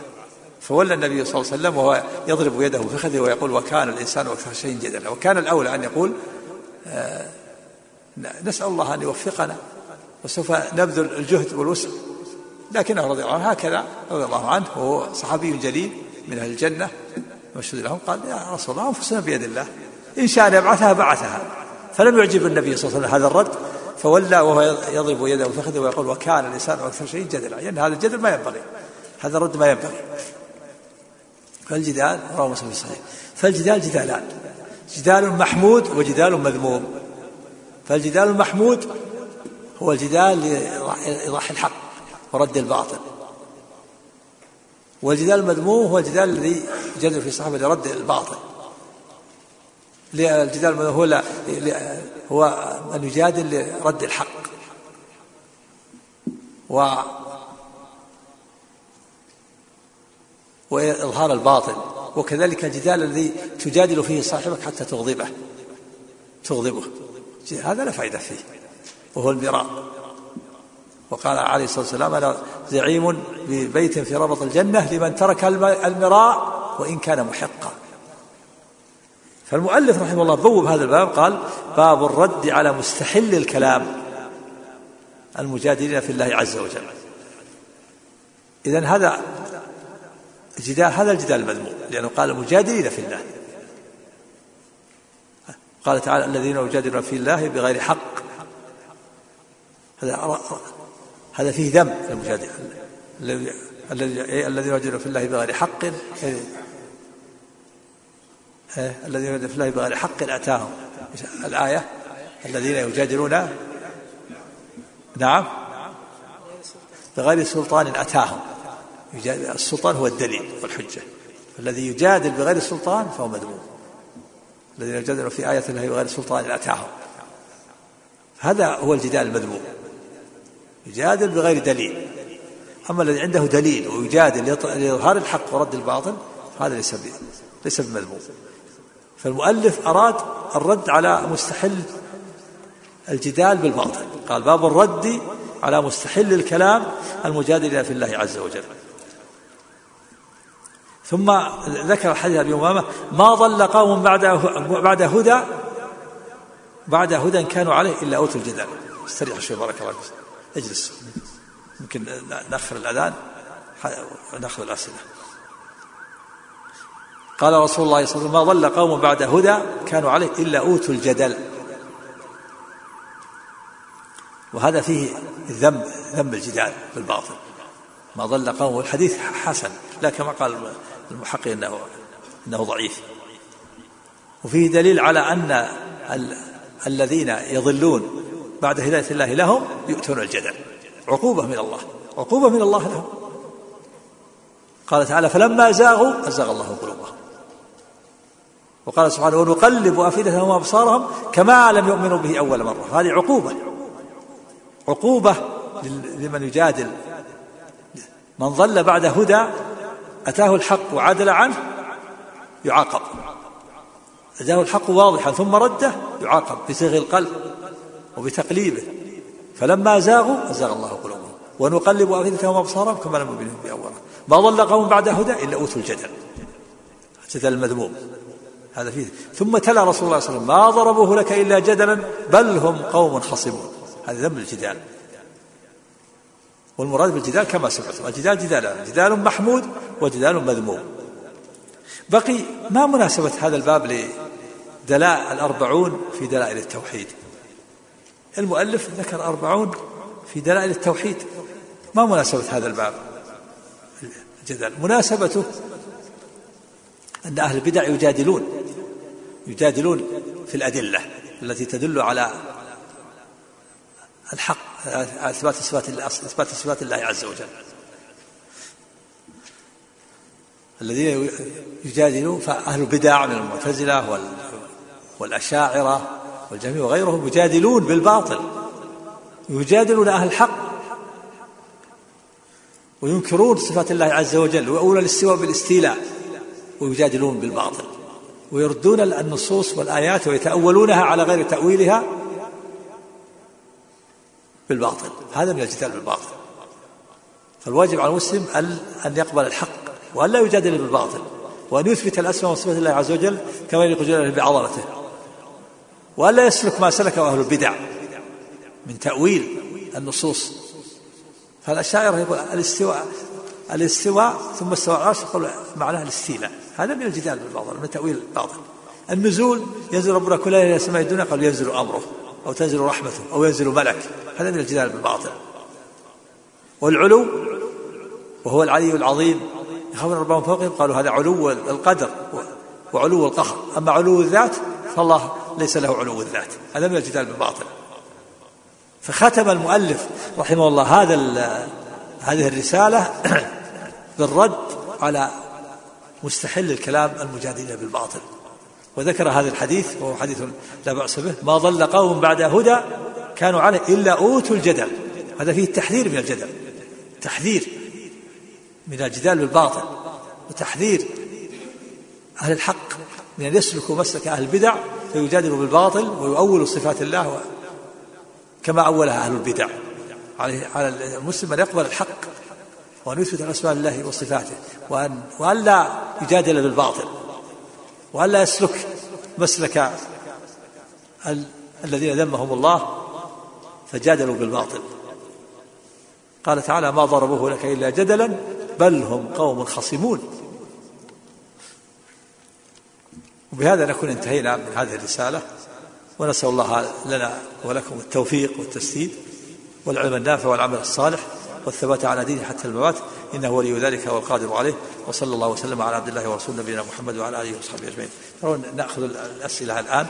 فولى النبي صلى الله عليه وسلم وهو يضرب يده بفخذه ويقول وكان الإنسان أكثر شيء جدلا. وكان الأولى أن يقول آه نسأل الله أن يوفقنا وسوف نبذل الجهد والوسع. لكنه رضي الله عنه هكذا رضي الله عنه وهو صحابي جليل من أهل الجنة مشهود لهم قال يا رسول الله أنفسنا بيد الله إن شاء أن يبعثها بعثها. فلم يعجب النبي صلى الله عليه وسلم هذا الرد فولى وهو يضرب يده فخذه ويقول وكان الإنسان أكثر شيء جدلا يعني هذا الجدل ما ينبغي هذا الرد ما ينبغي. فالجدال رواه مسلم الصحيح فالجدال جدالان جدال محمود وجدال مذموم. فالجدال المحمود هو الجدال لإيضاح الحق. ورد الباطل. والجدال المذموم هو الجدال الذي جدل في الصحابة لرد الباطل. الجدال هو لا هو أن يجادل لرد الحق. و وإظهار الباطل. وكذلك الجدال الذي تجادل فيه صاحبك حتى تغضبه. تغضبه. هذا لا فائدة فيه. وهو المراء وقال عليه الصلاة والسلام أنا زعيم ببيت في ربط الجنة لمن ترك المراء وإن كان محقا. فالمؤلف رحمه الله بوب هذا الباب قال باب الرد على مستحل الكلام المجادلين في الله عز وجل. إذا هذا الجدال هذا الجدال المذموم لأنه قال المجادلين في الله. قال تعالى الذين يجادلون في الله بغير حق. هذا هذا فيه ذم المجادل الذين يجادلون في الله بغير حق. الذين يجادلون في الله بغير حق اتاهم الآية الذين يجادلون نعم. بغير سلطان أتاهم. السلطان هو الدليل والحجة. الذي يجادل بغير سلطان فهو مذموم. الذين يجادلون في آية الله بغير سلطان أتاهم. هذا هو الجدال المذموم. يجادل بغير دليل. أما الذي عنده دليل ويجادل لإظهار الحق ورد الباطل هذا ليس ليس بمذموم. فالمؤلف أراد الرد على مستحل الجدال بالباطل. قال باب الرد على مستحل الكلام المجادل في الله عز وجل. ثم ذكر حديث أبي أمامة ما ضل قوم بعد بعد هدى بعد هدى كانوا عليه إلا أوتوا الجدال. استريح شوي بارك الله فيك. اجلس. يمكن نأخر الأذان وناخذ الأسئلة. قال رسول الله صلى الله عليه وسلم ما ضل قوم بعد هدى كانوا عليه إلا أوتوا الجدل. وهذا فيه ذم ذم الجدال بالباطل. ما ضل قوم الحديث حسن لا كما قال المحقق إنه إنه ضعيف. وفيه دليل على أن ال... الذين يضلون بعد هداية الله لهم يؤتون الجدل. عقوبة من الله. عقوبة من الله لهم. قال تعالى فلما زاغوا أزاغ الله قلوبهم. وقال سبحانه ونقلب أفئدتهم وأبصارهم كما لم يؤمنوا به أول مرة. هذه عقوبة. عقوبة لمن يجادل. من ضل بعد هدى أتاه الحق وعدل عنه يعاقب. أتاه الحق واضحا ثم رده يعاقب بصيغ القلب. وبتقليبه. فلما زاغوا أزاغ الله قلوبهم. ونقلب أفئدتهم وأبصارهم كما لم يؤمنوا بأولا ما ضل قوم بعد هدى إلا أوتوا الجدل. الجدل المذموم. هذا فيه. ثم تلا رسول الله صلى الله عليه وسلم ما ضربوه لك إلا جدلا بل هم قوم خصمون. هذا ذم الجدال. والمراد بالجدال كما سمعتم الجدال جدالان جدال محمود وجدال مذموم. بقي ما مناسبة هذا الباب دلائل الأربعون في دلائل التوحيد؟ المؤلف ذكر أربعون في دلائل التوحيد. ما مناسبة هذا الباب. الجدل. مناسبته أن أهل البدع يجادلون يجادلون في الأدلة التي تدل على الحق إثبات صفات إثبات صفات الله عز وجل. الذين يجادلون فأهل البدع من المعتزلة والأشاعرة والجميع وغيرهم يجادلون بالباطل يجادلون أهل الحق وينكرون صفات الله عز وجل ويؤولون الاستواء بالاستيلاء ويجادلون بالباطل ويردون النصوص والآيات ويتأولونها على غير تأويلها بالباطل. هذا من الجدال بالباطل. فالواجب على المسلم أن يقبل الحق وأن لا يجادل بالباطل وأن يثبت الأسماء وصفات الله عز وجل كما يليق بعظمته. وأن لا يسلك ما سلكه أهل البدع من تأويل النصوص. فالأشاعرة يقول الاستواء الاستواء ثم استوى العرش يقول معناه الاستيلاء. هذا من الجدال بالباطل من تأويل الباطل. النزول ينزل ربنا كل ليلة إلى سماء الدنيا قال ينزل أمره أو تنزل رحمته أو ينزل ملك هذا من الجدال بالباطل. والعلو وهو العلي العظيم. يخافون ربهم فوقهم قالوا هذا علو القدر وعلو القهر. أما علو الذات فالله ليس له علو الذات هذا من الجدال بالباطل فختم المؤلف رحمه الله هذا هذه الرسالة بالرد على مستحل الكلام المجادلين بالباطل. وذكر هذا الحديث وهو حديث لا بأس به ما ضل قوم بعد هدى كانوا عليه إلا أوتوا الجدل. هذا فيه التحذير من الجدل. تحذير من الجدال بالباطل. وتحذير أهل الحق من أن يسلكوا مسلك أهل البدع فيجادلوا بالباطل ويؤولوا صفات الله كما أولها أهل البدع. على المسلم أن يقبل الحق وأن يثبت أسماء الله وصفاته وأن وأن لا يجادل بالباطل وأن لا يسلك مسلك الذين ذمهم الله فجادلوا بالباطل. قال تعالى ما ضربوه لك إلا جدلا بل هم قوم خصمون. وبهذا نكون انتهينا من هذه الرسالة ونسأل الله لنا ولكم التوفيق والتسديد والعلم النافع والعمل الصالح والثبات على دينه حتى الممات إنه ولي ذلك والقادر عليه وصلى الله وسلم على عبد الله ورسول نبينا محمد وعلى آله وصحبه أجمعين. ترون نأخذ الأسئلة الآن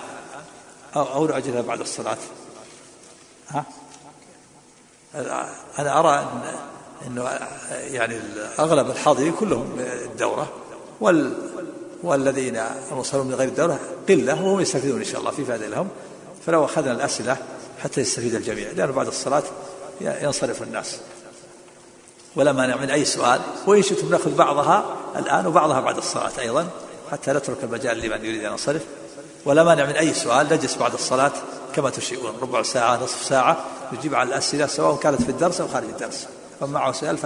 أو أو نعجلها بعد الصلاة. ها؟ أنا أرى ان إنه يعني اغلب الحاضرين كلهم الدوره وال والذين المصلون من غير الدوره قله وهم يستفيدون إن شاء الله في فائدة لهم. فلو أخذنا الأسئلة حتى يستفيد الجميع لأنه بعد الصلاة ينصرف الناس. ولا مانع من أي سؤال وإن شئتم نأخذ بعضها الآن وبعضها بعد الصلاة أيضا حتى نترك المجال لمن يريد أن ينصرف. ولا مانع من أي سؤال نجلس بعد الصلاة كما تشيئون ربع ساعة نصف ساعة نجيب على الأسئلة سواء كانت في الدرس أو خارج الدرس. فمن معه سؤال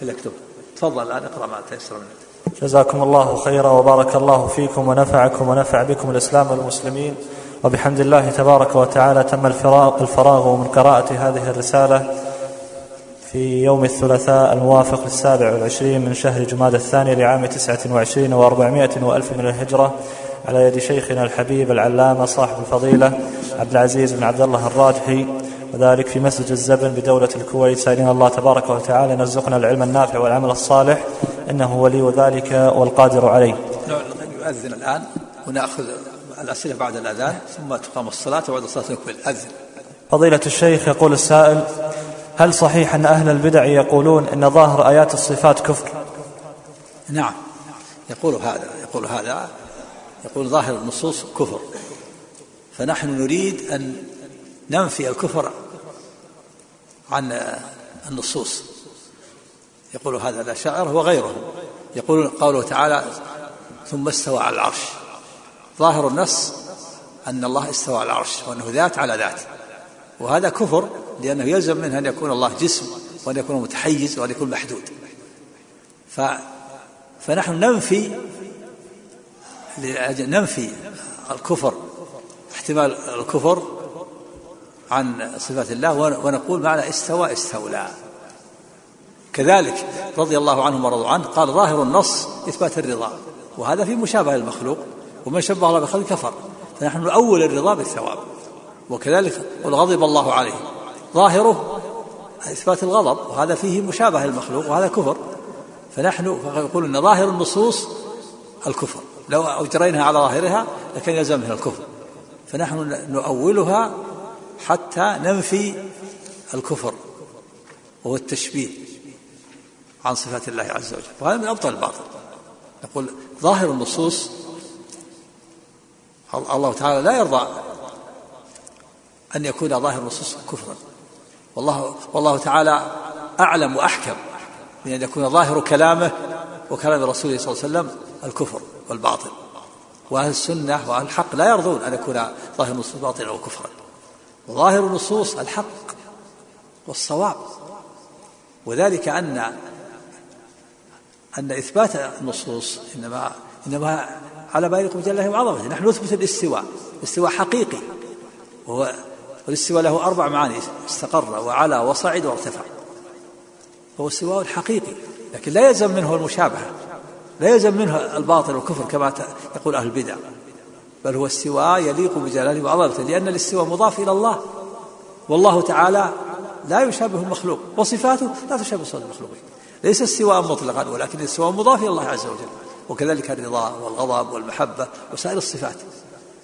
فليكتب. تفضل الآن اقرأ ما تيسر منه. جزاكم الله خيرا وبارك الله فيكم ونفعكم ونفع بكم الإسلام والمسلمين. وبحمد الله تبارك وتعالى تم الفراغ من قراءة هذه الرسالة في يوم الثلاثاء الموافق للسابع والعشرين من شهر جماد الثاني لعام تسعة وعشرين وأربعمائة وألف من الهجرة. على يد شيخنا الحبيب العلامة صاحب الفضيلة عبد العزيز بن عبد الله الراجحي. وذلك في مسجد الزبن بدولة الكويت. سائلين الله تبارك وتعالى يرزقنا العلم النافع والعمل الصالح. إنه ولي ذلك والقادر عليه. يؤذن الآن. ونأخذ الأسئلة بعد الأذان ثم تقام الصلاة وبعد الصلاة نكمل أذن. فضيلة الشيخ يقول السائل هل صحيح أن أهل البدع يقولون أن ظاهر آيات الصفات كفر؟ نعم. يقول هذا يقول هذا يقول ظاهر النصوص كفر. فنحن نريد أن ننفي الكفر عن النصوص. يقول هذا الأشاعرة وغيرهم يقول قوله تعالى ثم استوى على العرش ظاهر النص أن الله استوى على العرش وأنه ذات على ذات. وهذا كفر لأنه يلزم منه أن يكون الله جسم وأن يكون متحيز وأن يكون محدود. ف فنحن ننفي ننفي الكفر احتمال الكفر عن صفات الله ونقول معنى استوى استولى. كذلك رضي الله عنهم ورضوا عنه قال ظاهر النص إثبات الرضا. وهذا في مشابهة المخلوق ومن شبه الله بخلق كفر. فنحن نؤول الرضا بالثواب. وكذلك قل غضب الله عليه. ظاهره إثبات الغضب وهذا فيه مشابهة للمخلوق وهذا كفر. فنحن يقول أن ظاهر النصوص الكفر. لو أجريناها على ظاهرها لكان يلزم منها الكفر. فنحن نؤولها حتى ننفي الكفر وهو التشبيه عن صفات الله عز وجل. وهذا من أبطل الباطل. نقول ظاهر النصوص الله تعالى لا يرضى أن يكون ظاهر النصوص كفرا. والله والله تعالى أعلم وأحكم من أن يكون ظاهر كلامه وكلام رسوله صلى الله عليه وسلم الكفر والباطل. وأهل السنة وأهل الحق لا يرضون أن يكون ظاهر النصوص باطلا أو كفرا وظاهر النصوص الحق والصواب. وذلك أن أن إثبات النصوص إنما إنما على ما يليق بجلاله وعظمته. نحن نثبت الاستواء. استواء حقيقي. وهو والاستواء له أربع معاني. استقر وعلى وصعد وارتفع. فهو استواء حقيقي. لكن لا يلزم منه المشابهة. لا يلزم منه الباطل والكفر كما يقول أهل البدع. بل هو استواء يليق بجلاله وعظمته لأن الاستواء مضاف إلى الله. والله تعالى لا يشابه المخلوق وصفاته لا تشابه صفات المخلوقين. ليس استواء مطلقا ولكن الاستواء مضاف إلى الله عز وجل. وكذلك الرضا والغضب والمحبة وسائر الصفات.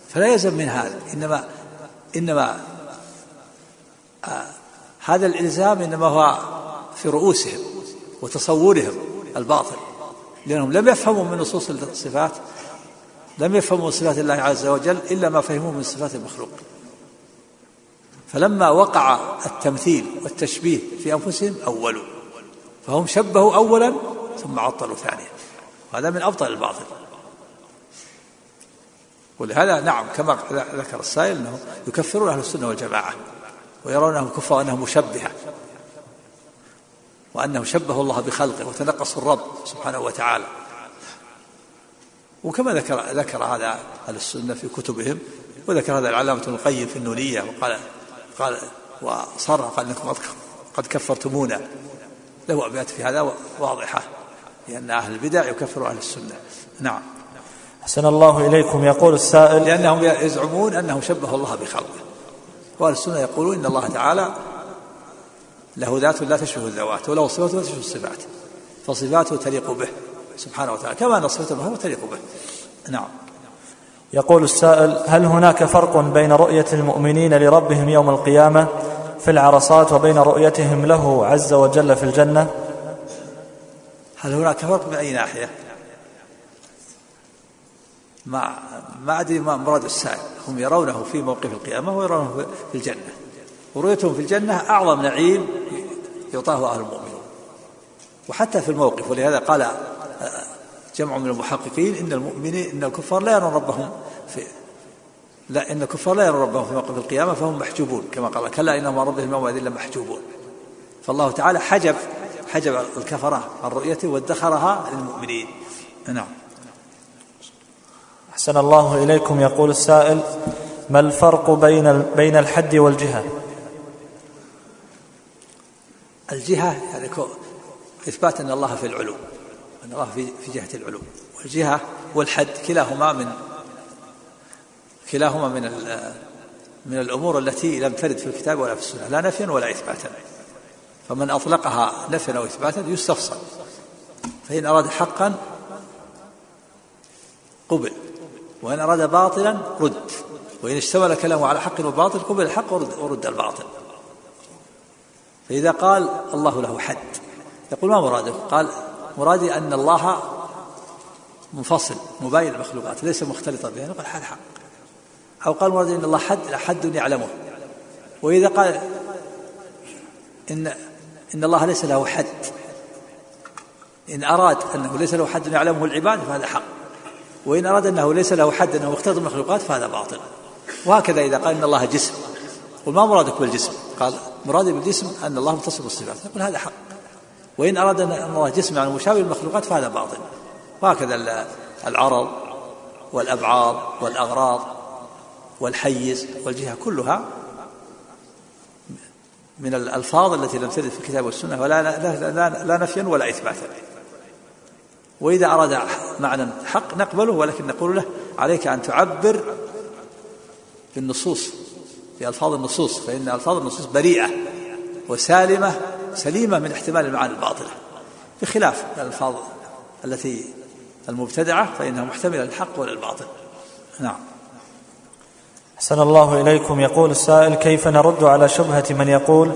فلا يلزم من هذا إنما إنما آه هذا الإلزام إنما هو في رؤوسهم وتصورهم الباطل لأنهم لم يفهموا من نصوص الصفات. لم يفهموا صفات الله عز وجل إلا ما فهموه من صفات المخلوق. فلما وقع التمثيل والتشبيه في أنفسهم أولوا. فهم شبهوا اولا ثم عطلوا ثانيا. وهذا من ابطل الباطل. ولهذا نعم كما ذكر السائل انهم يكفرون أهل السنة والجماعة ويرون أنهم كفار وأنهم مشبهة. وأنهم شبهوا الله بخلقه وتنقصوا الرب سبحانه وتعالى. وكما ذكر ذكر هذا أهل السنة في كتبهم وذكر هذا العلامة ابن القيم في النونية وقال قال وصرح قال إنكم قد كفرتمونا. له أبيات في هذا واضحة لأن أهل البدع يكفروا أهل السنة. نعم. أحسن الله إليكم. يقول السائل لأنهم يزعمون أنهم شبهوا الله بخلقه. وأهل السنة يقولون إن الله تعالى له ذات لا تشبه الذوات وله صفات لا تشبه الصفات فصفاته تليق به. سبحانه وتعالى كما أن صفته تليق به. نعم. يقول السائل هل هناك فرق بين رؤية المؤمنين لربهم يوم القيامة في العرصات وبين رؤيتهم له عز وجل في الجنة؟ هل هناك فرق من أي ناحية؟ ما ما أدري ما مراد السائل. هم يرونه في موقف القيامة ويرونه في الجنة. ورؤيتهم في الجنة أعظم نعيم يعطاه أهل المؤمنون. وحتى في الموقف ولهذا قال جمع من المحققين إن المؤمنين إن الكفار لا يرون ربهم في لا إن الكفار لا يرون ربهم في موقف القيامة فهم محجوبون كما قال كلا إنهم عن ربهم يومئذ لمحجوبون فالله تعالى حجب حجب الكفرة عن رؤيته وادخرها للمؤمنين. نعم. أحسن الله إليكم يقول السائل ما الفرق بين بين الحد والجهة؟ الجهة يعني إثبات أن الله في العلو. في في جهة العلو والجهة والحد كلاهما من كلاهما من من الأمور التي لم ترد في الكتاب ولا في السنة. لا نفيا ولا إثباتا. فمن أطلقها نفيا أو إثباتا يستفصل. فإن أراد حقا قبل. وإن أراد باطلا رد. وإن اشتمل كلامه على حق وباطل قبل الحق ورد, ورد الباطل. فإذا قال الله له حد يقول ما مراده؟ قال مرادي أن الله منفصل مباين المخلوقات ليس مختلطا بها نقول هذا حق. أو قال مرادي أن الله حد حد يعلمه. وإذا قال إن إن الله ليس له حد. إن أراد أنه ليس له حد يعلمه العباد فهذا حق. وإن أراد أنه ليس له حد أنه مختلط بالمخلوقات فهذا باطل. وهكذا إذا قال إن الله جسم. قل ما مرادك بالجسم قال مرادي بالجسم أن الله متصف بالصفات. نقول هذا حق. وإن أراد أن الله جسم يعني مشابه للمخلوقات فهذا باطل. وهكذا العرض والأبعاض والأغراض والحيز والجهة كلها من الألفاظ التي لم ترد في الكتاب والسنة ولا لا, لا, لا نفيا ولا إثباتا. وإذا أراد معنى حق نقبله ولكن نقول له عليك أن تعبر بالنصوص بألفاظ النصوص فإن ألفاظ النصوص بريئة وسالمة سليمة من احتمال المعاني الباطلة بخلاف الألفاظ التي المبتدعة فإنها محتملة للحق وللباطل. نعم. أحسن الله إليكم. يقول السائل كيف نرد على شبهة من يقول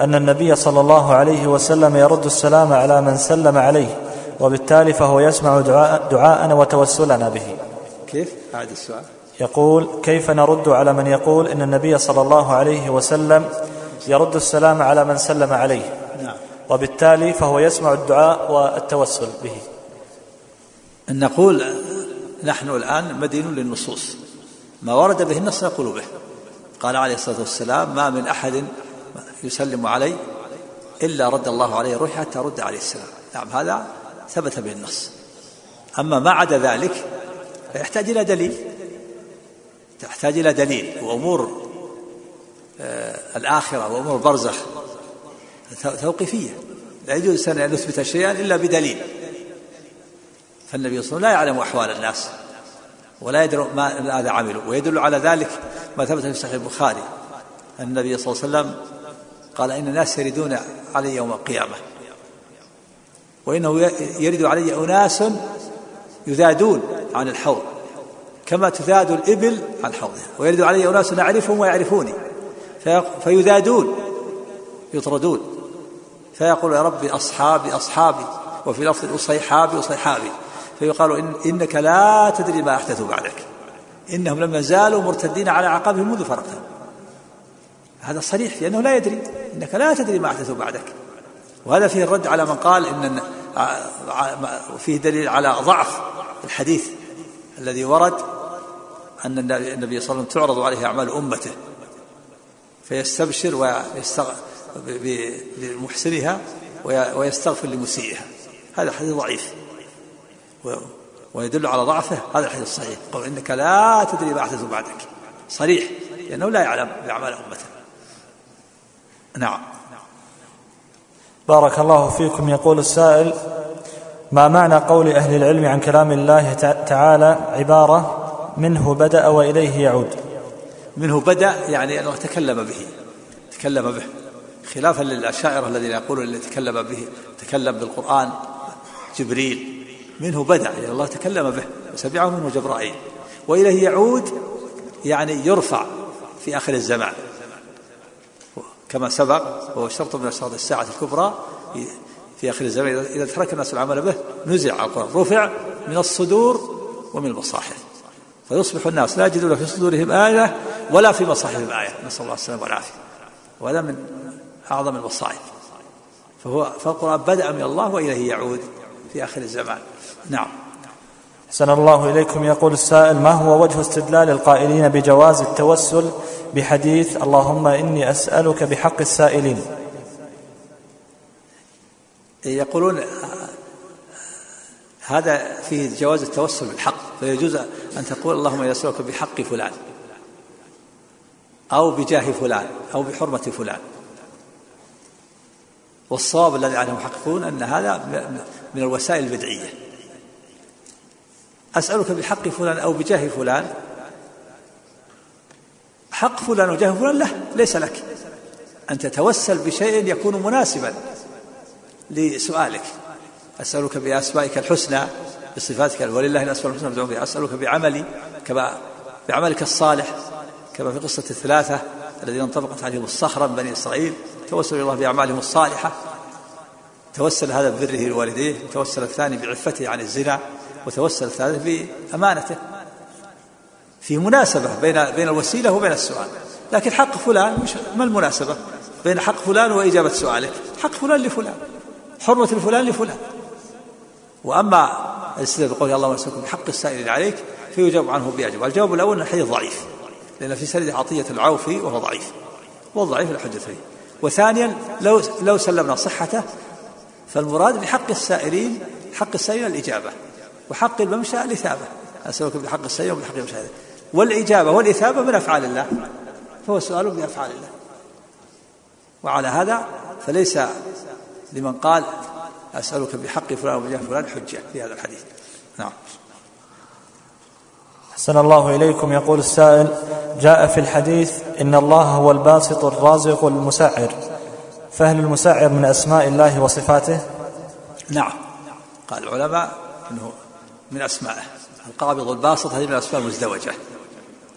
أن النبي صلى الله عليه وسلم يرد السلام على من سلم عليه وبالتالي فهو يسمع دعاء دعاءنا وتوسلنا به. كيف؟ أعد السؤال. يقول كيف نرد على من يقول إن النبي صلى الله عليه وسلم يرد السلام على من سلم عليه. نعم. وبالتالي فهو يسمع الدعاء والتوسل به. أن نقول نحن الآن مدين للنصوص. ما ورد به النص نقول به. قال عليه الصلاة والسلام ما من أحد يسلم علي إلا رد الله عليه روحي حتى رد عليه السلام. نعم هذا ثبت به النص. أما ما عدا ذلك فيحتاج إلى دليل. تحتاج إلى دليل. وأمور الآخرة وأمور البرزخ. توقيفية. لا يجوز أن نثبت شيئا إلا بدليل. فالنبي صلى الله عليه وسلم لا يعلم أحوال الناس ولا يدري ما ماذا عملوا. ويدل على ذلك ما ثبت في صحيح البخاري. أن النبي صلى الله عليه وسلم قال إن الناس يردون علي يوم القيامة. وإنه يرد علي أناس يذادون عن الحوض كما تذاد الإبل عن حوضها. ويرد علي أناس نعرفهم ويعرفوني. فيذادون يطردون. فيقول يا ربي أصحابي أصحابي وفي لفظ أصيحابي أصيحابي. فيقال إن إنك لا تدري ما أحدثوا بعدك. إنهم لما زالوا مرتدين على عقابهم منذ فرقتهم. هذا صريح في أنه لا يدري. إنك لا تدري ما أحدثوا بعدك. وهذا فيه الرد على من قال إن فيه دليل على ضعف الحديث الذي ورد أن النبي صلى الله عليه وسلم تعرض عليه أعمال أمته. فيستبشر بمحسنها ويستغفر لمسيئها. هذا حديث ضعيف. ويدل على ضعفه. هذا الحديث الصحيح. قول إنك لا تدري ما أحدث بعدك. صريح. لأنه لا يعلم بأعمال أمته نعم. بارك الله فيكم. يقول السائل ما معنى قول أهل العلم عن كلام الله تعالى عبارة منه بدأ وإليه يعود؟ منه بدأ يعني أنه تكلم به تكلم به خلافا للأشاعرة الذين يقولون اللي تكلم به تكلم بالقرآن جبريل منه بدأ يعني الله تكلم به وسمعه منه جبرائيل وإليه يعود يعني يرفع في آخر الزمان. كما سبق وهو شرط من أشراط الساعة الكبرى في آخر الزمان إذا ترك الناس العمل به نزع القرآن رفع من الصدور ومن المصاحف. فيصبح الناس لا يجدون في صدورهم آية ولا في مصاحفهم آية. نسأل الله السلامة والعافية. وهذا من أعظم المصائب فهو فالقرآن بدأ من الله وإليه يعود في آخر الزمان. نعم. أحسن الله إليكم. يقول السائل ما هو وجه استدلال القائلين بجواز التوسل بحديث اللهم إني أسألك بحق السائلين يقولون هذا فيه جواز التوسل بالحق. فيجوز أن تقول اللهم إني أسألك بحق فلان أو بجاه فلان أو بحرمة فلان. والصواب الذي عليه المحققون أن هذا من الوسائل البدعية. أسألك بحق فلان أو بجاه فلان؟ حق فلان وجاه فلان له ليس لك. أن تتوسل بشيء يكون مناسبا لسؤالك. أسألك بأسمائك الحسنى. بصفاتك. ولله الأسماء الحسنى فادعوه بها أسألك بعملي كما بعملك الصالح كما في قصة الثلاثة الذين انطبقت عليهم الصخرة من بني إسرائيل. توسل الله بأعمالهم الصالحة. توسل هذا ببره لوالديه. وتوسل الثاني بعفته عن الزنا. وتوسل الثالث بأمانته. في مناسبة بين بين الوسيلة وبين السؤال. لكن حق فلان مش ما المناسبة؟ بين حق فلان وإجابة سؤالك. حق فلان لفلان. حرمة الفلان لفلان. وأما الاستدلال بقول الله وسلم بحق السائل عليك فيجاب عنه بأجب الجواب الأول أن الحديث ضعيف لأن في سند عطية العوفي وهو ضعيف. والضعيف لا حجة فيه وثانيا لو لو سلمنا صحته فالمراد بحق السائلين حق السائلين الإجابة وحق الممشى الإثابة. أسألك بحق السائل وبحق الممشى والإجابة والإثابة من أفعال الله فهو سؤال بأفعال الله. وعلى هذا فليس لمن قال أسألك بحق فلان وبجاه فلان حجة في هذا الحديث. نعم. أحسن الله إليكم. يقول السائل جاء في الحديث إن الله هو الباسط الرازق المسعر. فهل المسعر من أسماء الله وصفاته؟ نعم. قال العلماء أنه من أسمائه القابض الباسط هذه من الأسماء المزدوجة.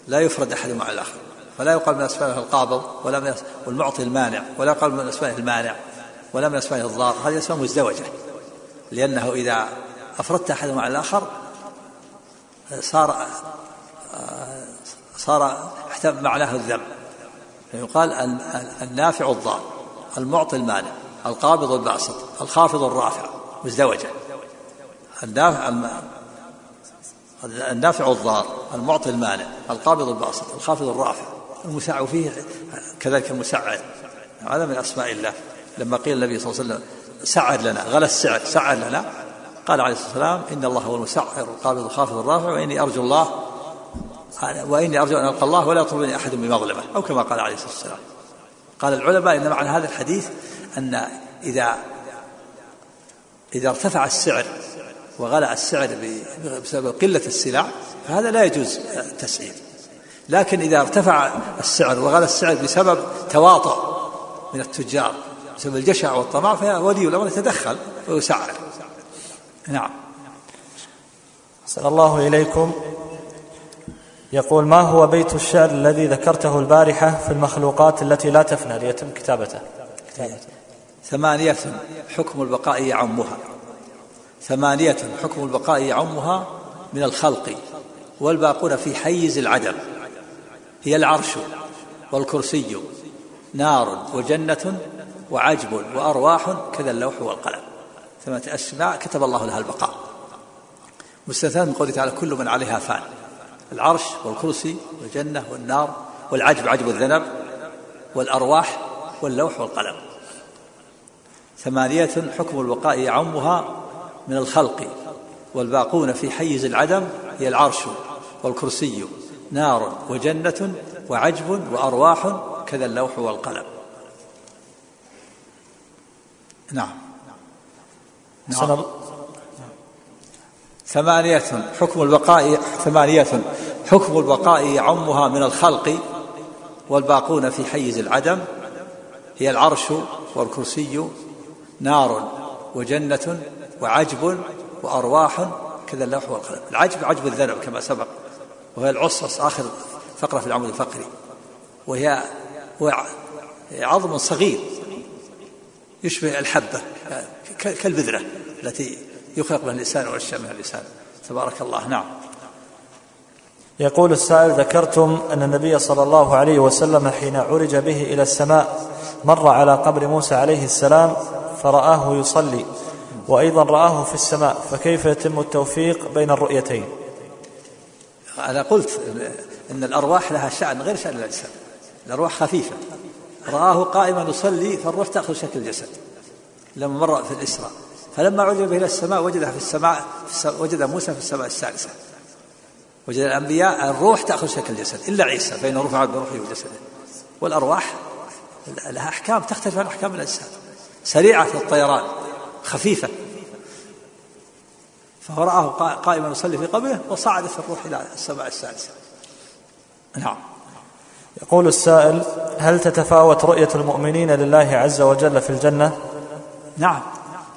لا يفرد أحد مع الآخر. فلا يقال من أسمائه القابض ولا من والمعطي المانع ولا يقال من أسمائه المانع. ولا من أسمائه الضار هذه أسماء مزدوجة لأنه إذا أفردت أحد مع الآخر صار صار معناه الذم يقال النافع الضار المعطي المانع القابض الباسط الخافض الرافع مزدوجة. النافع النافع الضار المعطي المانع القابض الباسط الخافض الرافع المساع فيه كذلك المسعر. هذا من أسماء الله. لما قيل النبي صلى الله عليه وسلم سعر لنا غلى السعر سعر لنا قال عليه الصلاة والسلام إن الله هو المسعر القابض الخافض الرافع وإني أرجو الله وإني أرجو أن ألقى الله ولا يطلبني أحد بمظلمة أو كما قال عليه الصلاة والسلام. قال العلماء إن معنى هذا الحديث أن إذا إذا ارتفع السعر وغلى السعر بسبب قلة السلع فهذا لا يجوز التسعير لكن إذا ارتفع السعر وغلى السعر بسبب تواطؤ من التجار بسبب الجشع والطمع فولي الأمر يتدخل ويسعر نعم. أحسن الله إليكم. يقول ما هو بيت الشعر الذي ذكرته البارحة في المخلوقات التي لا تفنى ليتم كتابته؟ ثمانية حكم البقاء يعمها. ثمانية حكم البقاء يعمها من الخلق والباقون في حيز العدم. هي العرش والكرسي نار وجنة وعجب وأرواح كذا اللوح والقلم. ثمانية أسماء كتب الله لها البقاء. مستثنى من قوله تعالى كل من عليها فان. العرش والكرسي والجنة والنار والعجب عجب الذنب والأرواح واللوح والقلم. ثمانية حكم البقاء يعمها من الخلق والباقون في حيز العدم هي العرش والكرسي نار وجنة وعجب وأرواح كذا اللوح والقلم. نعم. نعم. ثمانية حكم البقاء ثمانية حكم البقاء يعمها من الخلق والباقون في حيز العدم. هي العرش والكرسي نار وجنة وعجب وأرواح. كذا اللوح والقلم. العجب عجب الذنب كما سبق. وهي العصص آخر فقرة في العمود الفقري. وهي عظم صغير. يشبه الحبة كالبذرة التي يخلق بها اللسان ويشاء منها اللسان تبارك الله. نعم. يقول السائل ذكرتم أن النبي صلى الله عليه وسلم حين عرج به إلى السماء مر على قبر موسى عليه السلام فرآه يصلي وأيضا رآه في السماء فكيف يتم التوفيق بين الرؤيتين؟ أنا قلت إن الأرواح لها شأن غير شأن الأجساد الأرواح خفيفة. رآه قائما يصلي فالروح تأخذ شكل الجسد. لما مر في الإسراء. فلما عرج به إلى السماء وجدها في السماء وجد موسى في السماء السادسة. وجد الأنبياء الروح تأخذ شكل الجسد. إلا عيسى فإنه رفع بروحه وجسده والأرواح لها أحكام تختلف عن أحكام الأجساد. سريعة في الطيران خفيفة. فهو رآه قائما يصلي في قبره وصعدت الروح إلى السماء السادسة. نعم. يقول السائل هل تتفاوت رؤية المؤمنين لله عز وجل في الجنة؟ نعم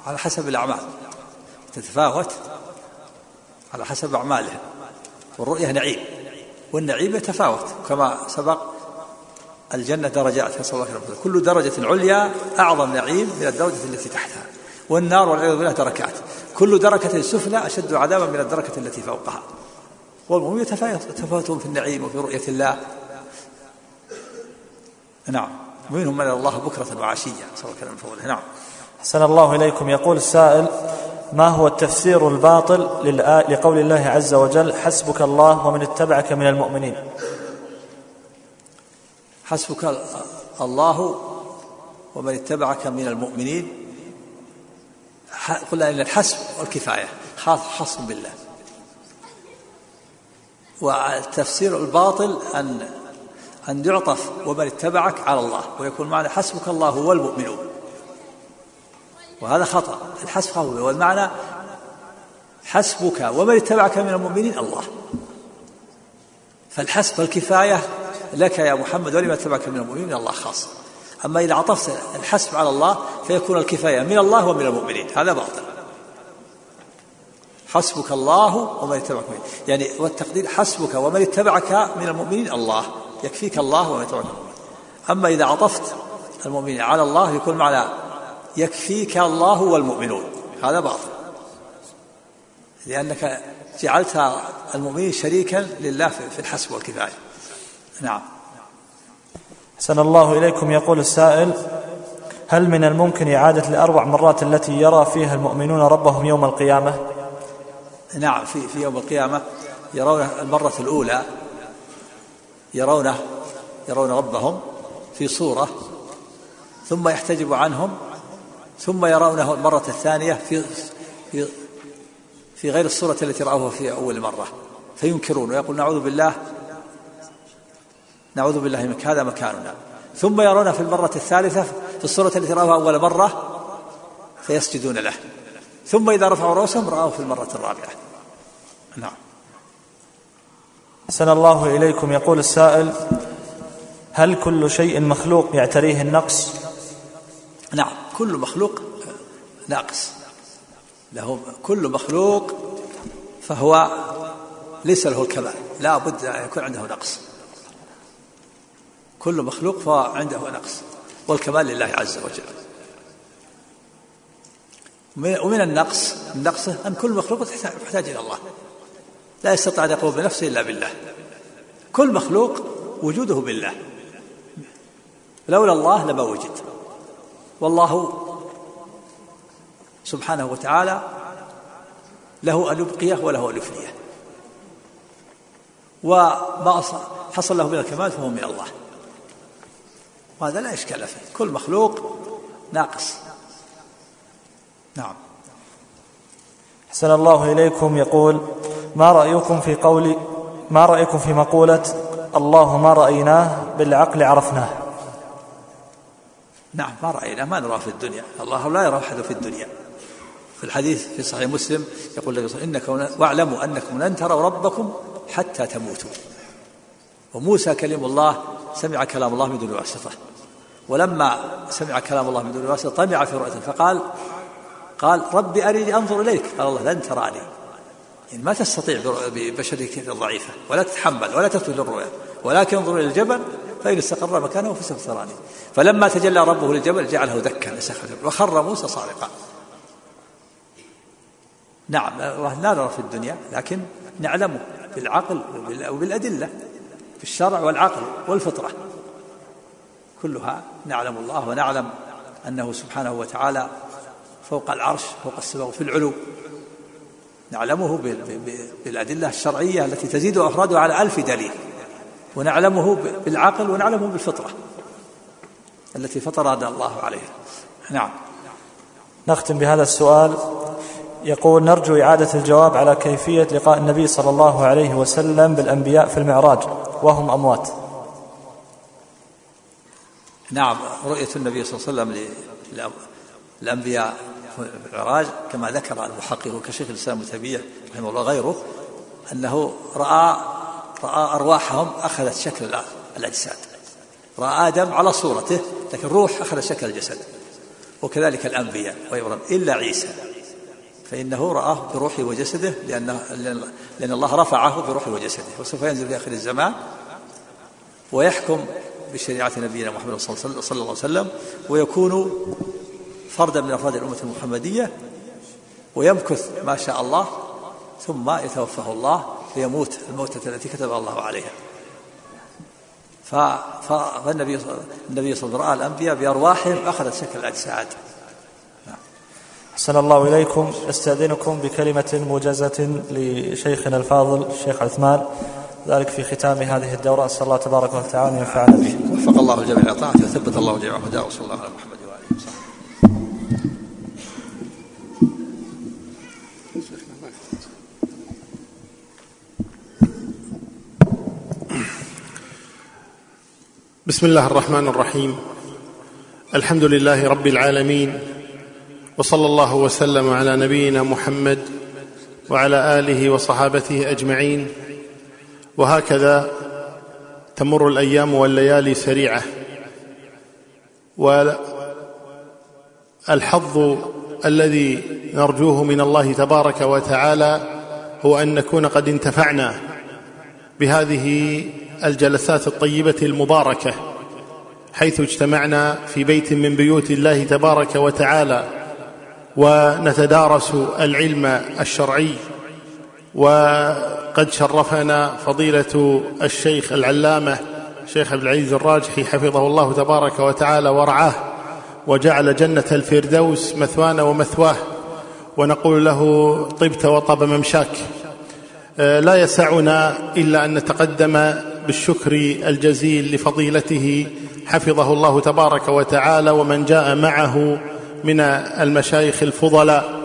على حسب الأعمال. تتفاوت؟ على حسب أعمالهم والرؤية نعيم. والنعيم يتفاوت كما سبق الجنة درجات نسأل الله كل درجة عليا أعظم نعيم من الدرجة التي تحتها. والنار والعياذ بالله دركات. كل دركة سفلى أشد عذابا من الدركة التي فوقها. والمؤمن يتفاوتون في النعيم وفي رؤية الله. نعم. ومنهم من الله بكرة وعشية. نسأل الله فضله. نعم. أحسن الله إليكم. يقول السائل ما هو التفسير الباطل لقول الله عز وجل حسبك الله ومن اتبعك من المؤمنين حسبك الله ومن اتبعك من المؤمنين. قلنا إن الحسب والكفاية. خاص بالله. والتفسير الباطل أن أن يعطف ومن اتبعك على الله ويكون معنى حسبك الله والمؤمنون. وهذا خطأ. الحسب والمعنى حسبك ومن اتبعك من المؤمنين الله. فالحسب والكفاية لك يا محمد ولما اتبعك من المؤمنين من الله خاصة. أما إذا عطفت الحسب على الله فيكون الكفاية من الله ومن المؤمنين. هذا باطل. حسبك الله ومن اتبعك من يعني والتقدير حسبك ومن اتبعك من المؤمنين الله. يكفيك الله من المؤمنين أما إذا عطفت المؤمنين على الله يكون معنى يكفيك الله والمؤمنون. هذا باطل. لأنك جعلت المؤمنين شريكا لله في الحسب والكفاية. نعم. حسن الله إليكم. يقول السائل هل من الممكن إعادة الأربع مرات التي يرى فيها المؤمنون ربهم يوم القيامة؟ نعم في, في يوم القيامة يرون المرة الأولى يرونه يرون ربهم في صورة ثم يحتجب عنهم ثم يرونه المرة الثانية في في في غير الصورة التي رأوها في أول مرة فينكرون ويقول نعوذ بالله نعوذ بالله منك هذا مكاننا. ثم يرون في المرة الثالثة في الصورة التي رأوها أول مرة فيسجدون له. ثم إذا رفعوا رؤوسهم رأوه في المرة الرابعة. نعم. سن الله إليكم. يقول السائل هل كل شيء مخلوق يعتريه النقص؟ نعم كل مخلوق ناقص. له كل مخلوق فهو ليس له الكمال لا بد أن يكون عنده نقص. كل مخلوق فهو عنده نقص والكمال لله عز وجل. ومن النقص نقصه أن كل مخلوق محتاج إلى الله. لا يستطيع أن يقوم بنفسه إلا بالله. كل مخلوق وجوده بالله. لولا الله لما وجد. والله سبحانه وتعالى له أن يبقيه وله أن يفنيه. وما حصل له من الكمال فهو من الله. وهذا لا إشكال فيه. كل مخلوق ناقص. نعم. حسن الله إليكم. يقول ما رأيكم في قول ما رأيكم في مقولة الله ما رأيناه بالعقل عرفناه نعم ما رأينا ما نراه في الدنيا. الله لا يرى أحد في الدنيا. في الحديث في صحيح مسلم يقول وسلم إنكم واعلموا أنكم لن تروا ربكم حتى تموتوا. وموسى كلم الله سمع كلام الله من دون واسطة. ولما سمع كلام الله من دون واسطة طمع في رؤيته فقال قال ربي أريني أنظر إليك قال الله لن تراني يعني ما تستطيع ببشرك الضعيفة ولا تتحمل ولا تثبت للرؤيا ولكن انظر إلى الجبل فإن استقر مكانه فسوف تراني. فلما تجلى ربه للجبل جعله دكا وخر موسى صارقا. نعم لا نرى في الدنيا لكن نعلمه بالعقل وبالأدلة في الشرع والعقل والفطرة. كلها نعلم الله ونعلم أنه سبحانه وتعالى فوق العرش فوق السماء وفي العلو. نعلمه بالأدلة الشرعية التي تزيد أفرادها على ألف دليل ونعلمه بالعقل ونعلمه بالفطرة التي فطرنا الله عليها نعم. نختم بهذا السؤال. يقول نرجو إعادة الجواب على كيفية لقاء النبي صلى الله عليه وسلم بالأنبياء في المعراج وهم أموات. نعم رؤية النبي صلى الله عليه وسلم للأنبياء في المعراج كما ذكر المحقق كشيخ الإسلام ابن رحمه الله غيره أنه رأى رأى أرواحهم أخذت شكل الأجساد. رأى آدم على صورته لكن روح أخذت شكل الجسد. وكذلك الأنبياء وإبراهيم إلا عيسى. فإنه رآه بروحه وجسده لأن لأن الله رفعه بروحه وجسده. وسوف ينزل في آخر الزمان ويحكم بشريعة نبينا محمد صلى الله عليه وسلم ويكون فردا من أفراد الأمة المحمدية ويمكث ما شاء الله ثم يتوفاه الله فيموت الموتة التي كتبها الله عليها. فالنبي النبي صلى الله عليه وسلم رأى الأنبياء بأرواحهم أخذت شكل الأجساد. أحسن الله إليكم. أستأذنكم بكلمة موجزة لشيخنا الفاضل الشيخ عثمان. ذلك في ختام هذه الدورة. أسأل الله تبارك وتعالى أن ينفعنا به. وفق الله الجميع طاعته وثبت الله جميع هداه وصلى الله على محمد وآله وصحبه بسم الله الرحمن الرحيم. الحمد لله رب العالمين وصلى الله وسلم على نبينا محمد وعلى آله وصحابته أجمعين. وهكذا تمر الأيام والليالي سريعة. والحظ الذي نرجوه من الله تبارك وتعالى هو أن نكون قد انتفعنا بهذه الجلسات الطيبة المباركة حيث اجتمعنا في بيت من بيوت الله تبارك وتعالى ونتدارس العلم الشرعي وقد شرفنا فضيلة الشيخ العلامة شيخ عبد العزيز الراجحي حفظه الله تبارك وتعالى ورعاه وجعل جنة الفردوس مثوانا ومثواه ونقول له طبت وطاب ممشاك. آه، لا يسعنا إلا أن نتقدم بالشكر الجزيل لفضيلته حفظه الله تبارك وتعالى ومن جاء معه من المشايخ الفضلاء.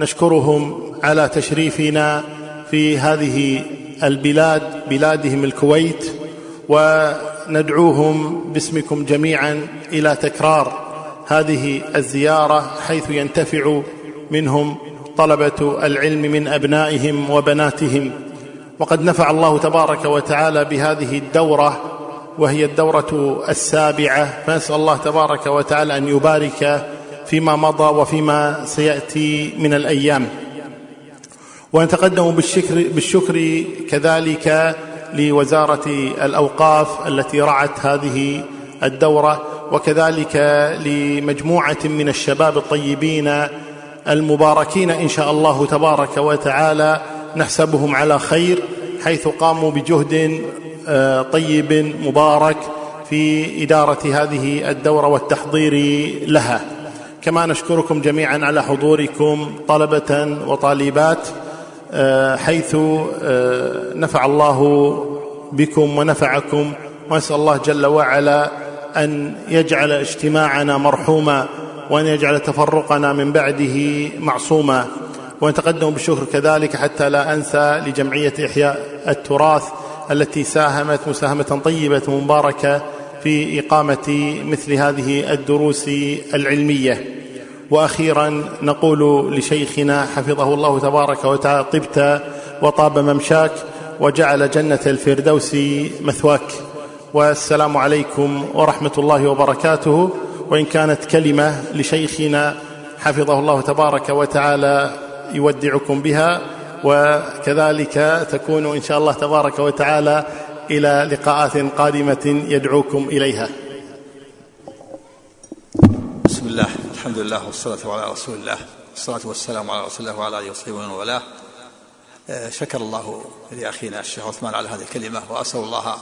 نشكرهم على تشريفنا في هذه البلاد بلادهم الكويت وندعوهم باسمكم جميعا إلى تكرار هذه الزيارة حيث ينتفع منهم طلبة العلم من أبنائهم وبناتهم. وقد نفع الله تبارك وتعالى بهذه الدورة وهي الدورة السابعة. فنسأل الله تبارك وتعالى أن يبارك فيما مضى وفيما سيأتي من الأيام. ونتقدم بالشكر, بالشكر كذلك لوزارة الأوقاف التي رعت هذه الدورة وكذلك لمجموعة من الشباب الطيبين المباركين إن شاء الله تبارك وتعالى. نحسبهم على خير حيث قاموا بجهد آه، طيب مبارك في إدارة هذه الدورة والتحضير لها. كما نشكركم جميعا على حضوركم طلبة وطالبات آه، حيث آه، نفع الله بكم ونفعكم ونسال الله جل وعلا أن يجعل اجتماعنا مرحوما وأن يجعل تفرقنا من بعده معصوما. ونتقدم بالشكر كذلك حتى لا أنسى لجمعية إحياء التراث التي ساهمت مساهمة طيبة مباركة في إقامة مثل هذه الدروس العلمية. وأخيرا نقول لشيخنا حفظه الله تبارك وتعالى طبت وطاب ممشاك وجعل جنة الفردوس مثواك. والسلام عليكم ورحمة الله وبركاته. وإن كانت كلمة لشيخنا حفظه الله تبارك وتعالى يودعكم بها وكذلك تكون إن شاء الله تبارك وتعالى إلى لقاءات قادمة يدعوكم إليها. بسم الله الحمد لله والصلاة على رسول الله الصلاة والسلام على رسول الله وعلى آله وصحبه ومن والاه. آه، شكر الله لأخينا الشيخ عثمان على هذه الكلمة وأسأل الله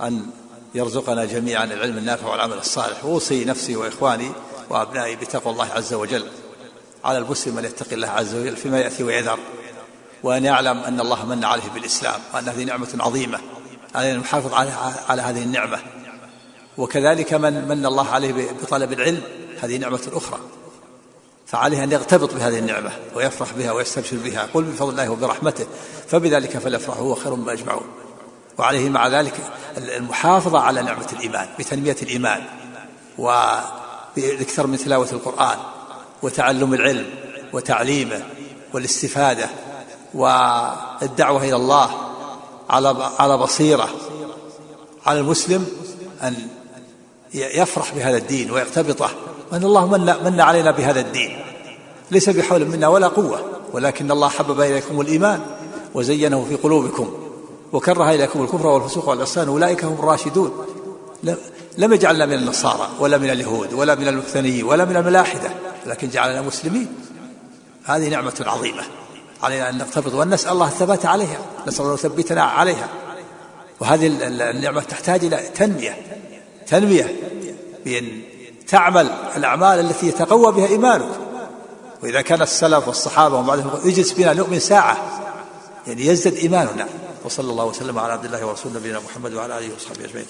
أن يرزقنا جميعا العلم النافع والعمل الصالح. واوصي نفسي وإخواني وأبنائي بتقوى الله عز وجل. على المسلم أن يتقي الله عز وجل فيما يأتي ويذر وأن يعلم أن الله من عليه بالإسلام وأن هذه نعمة عظيمة علينا نحافظ على على هذه النعمة. وكذلك من من الله عليه بطلب العلم هذه نعمة أخرى. فعليه أن يغتبط بهذه النعمة ويفرح بها ويستبشر بها قل بفضل الله وبرحمته فبذلك فليفرحوا هو خير مما يجمعون. وعليه مع ذلك المحافظة على نعمة الإيمان بتنمية الإيمان وبالاكثار من تلاوة القرآن. وتعلم العلم وتعليمه والاستفادة والدعوة إلى الله على على بصيرة على المسلم أن يفرح بهذا الدين ويقتبطه وأن الله من من علينا بهذا الدين. ليس بحول منا ولا قوة ولكن الله حبب إليكم الإيمان وزينه في قلوبكم وكره إليكم الكفر والفسوق والعصيان أولئك هم الراشدون. لم يجعلنا من النصارى ولا من اليهود ولا من الوثنيين ولا من الملاحدة. لكن جعلنا مسلمين. هذه نعمة عظيمة. علينا أن نقتبض وأن نسأل الله الثبات عليها. نسأل الله يثبتنا عليها. وهذه النعمة تحتاج إلى تنمية. تنمية بأن تعمل الأعمال التي يتقوى بها إيمانك. وإذا كان السلف والصحابة ومن بعدهم يجلس بنا نؤمن ساعة. يعني يزداد إيماننا. وصلى الله وسلم على عبد الله ورسول نبينا محمد وعلى آله وصحبه أجمعين.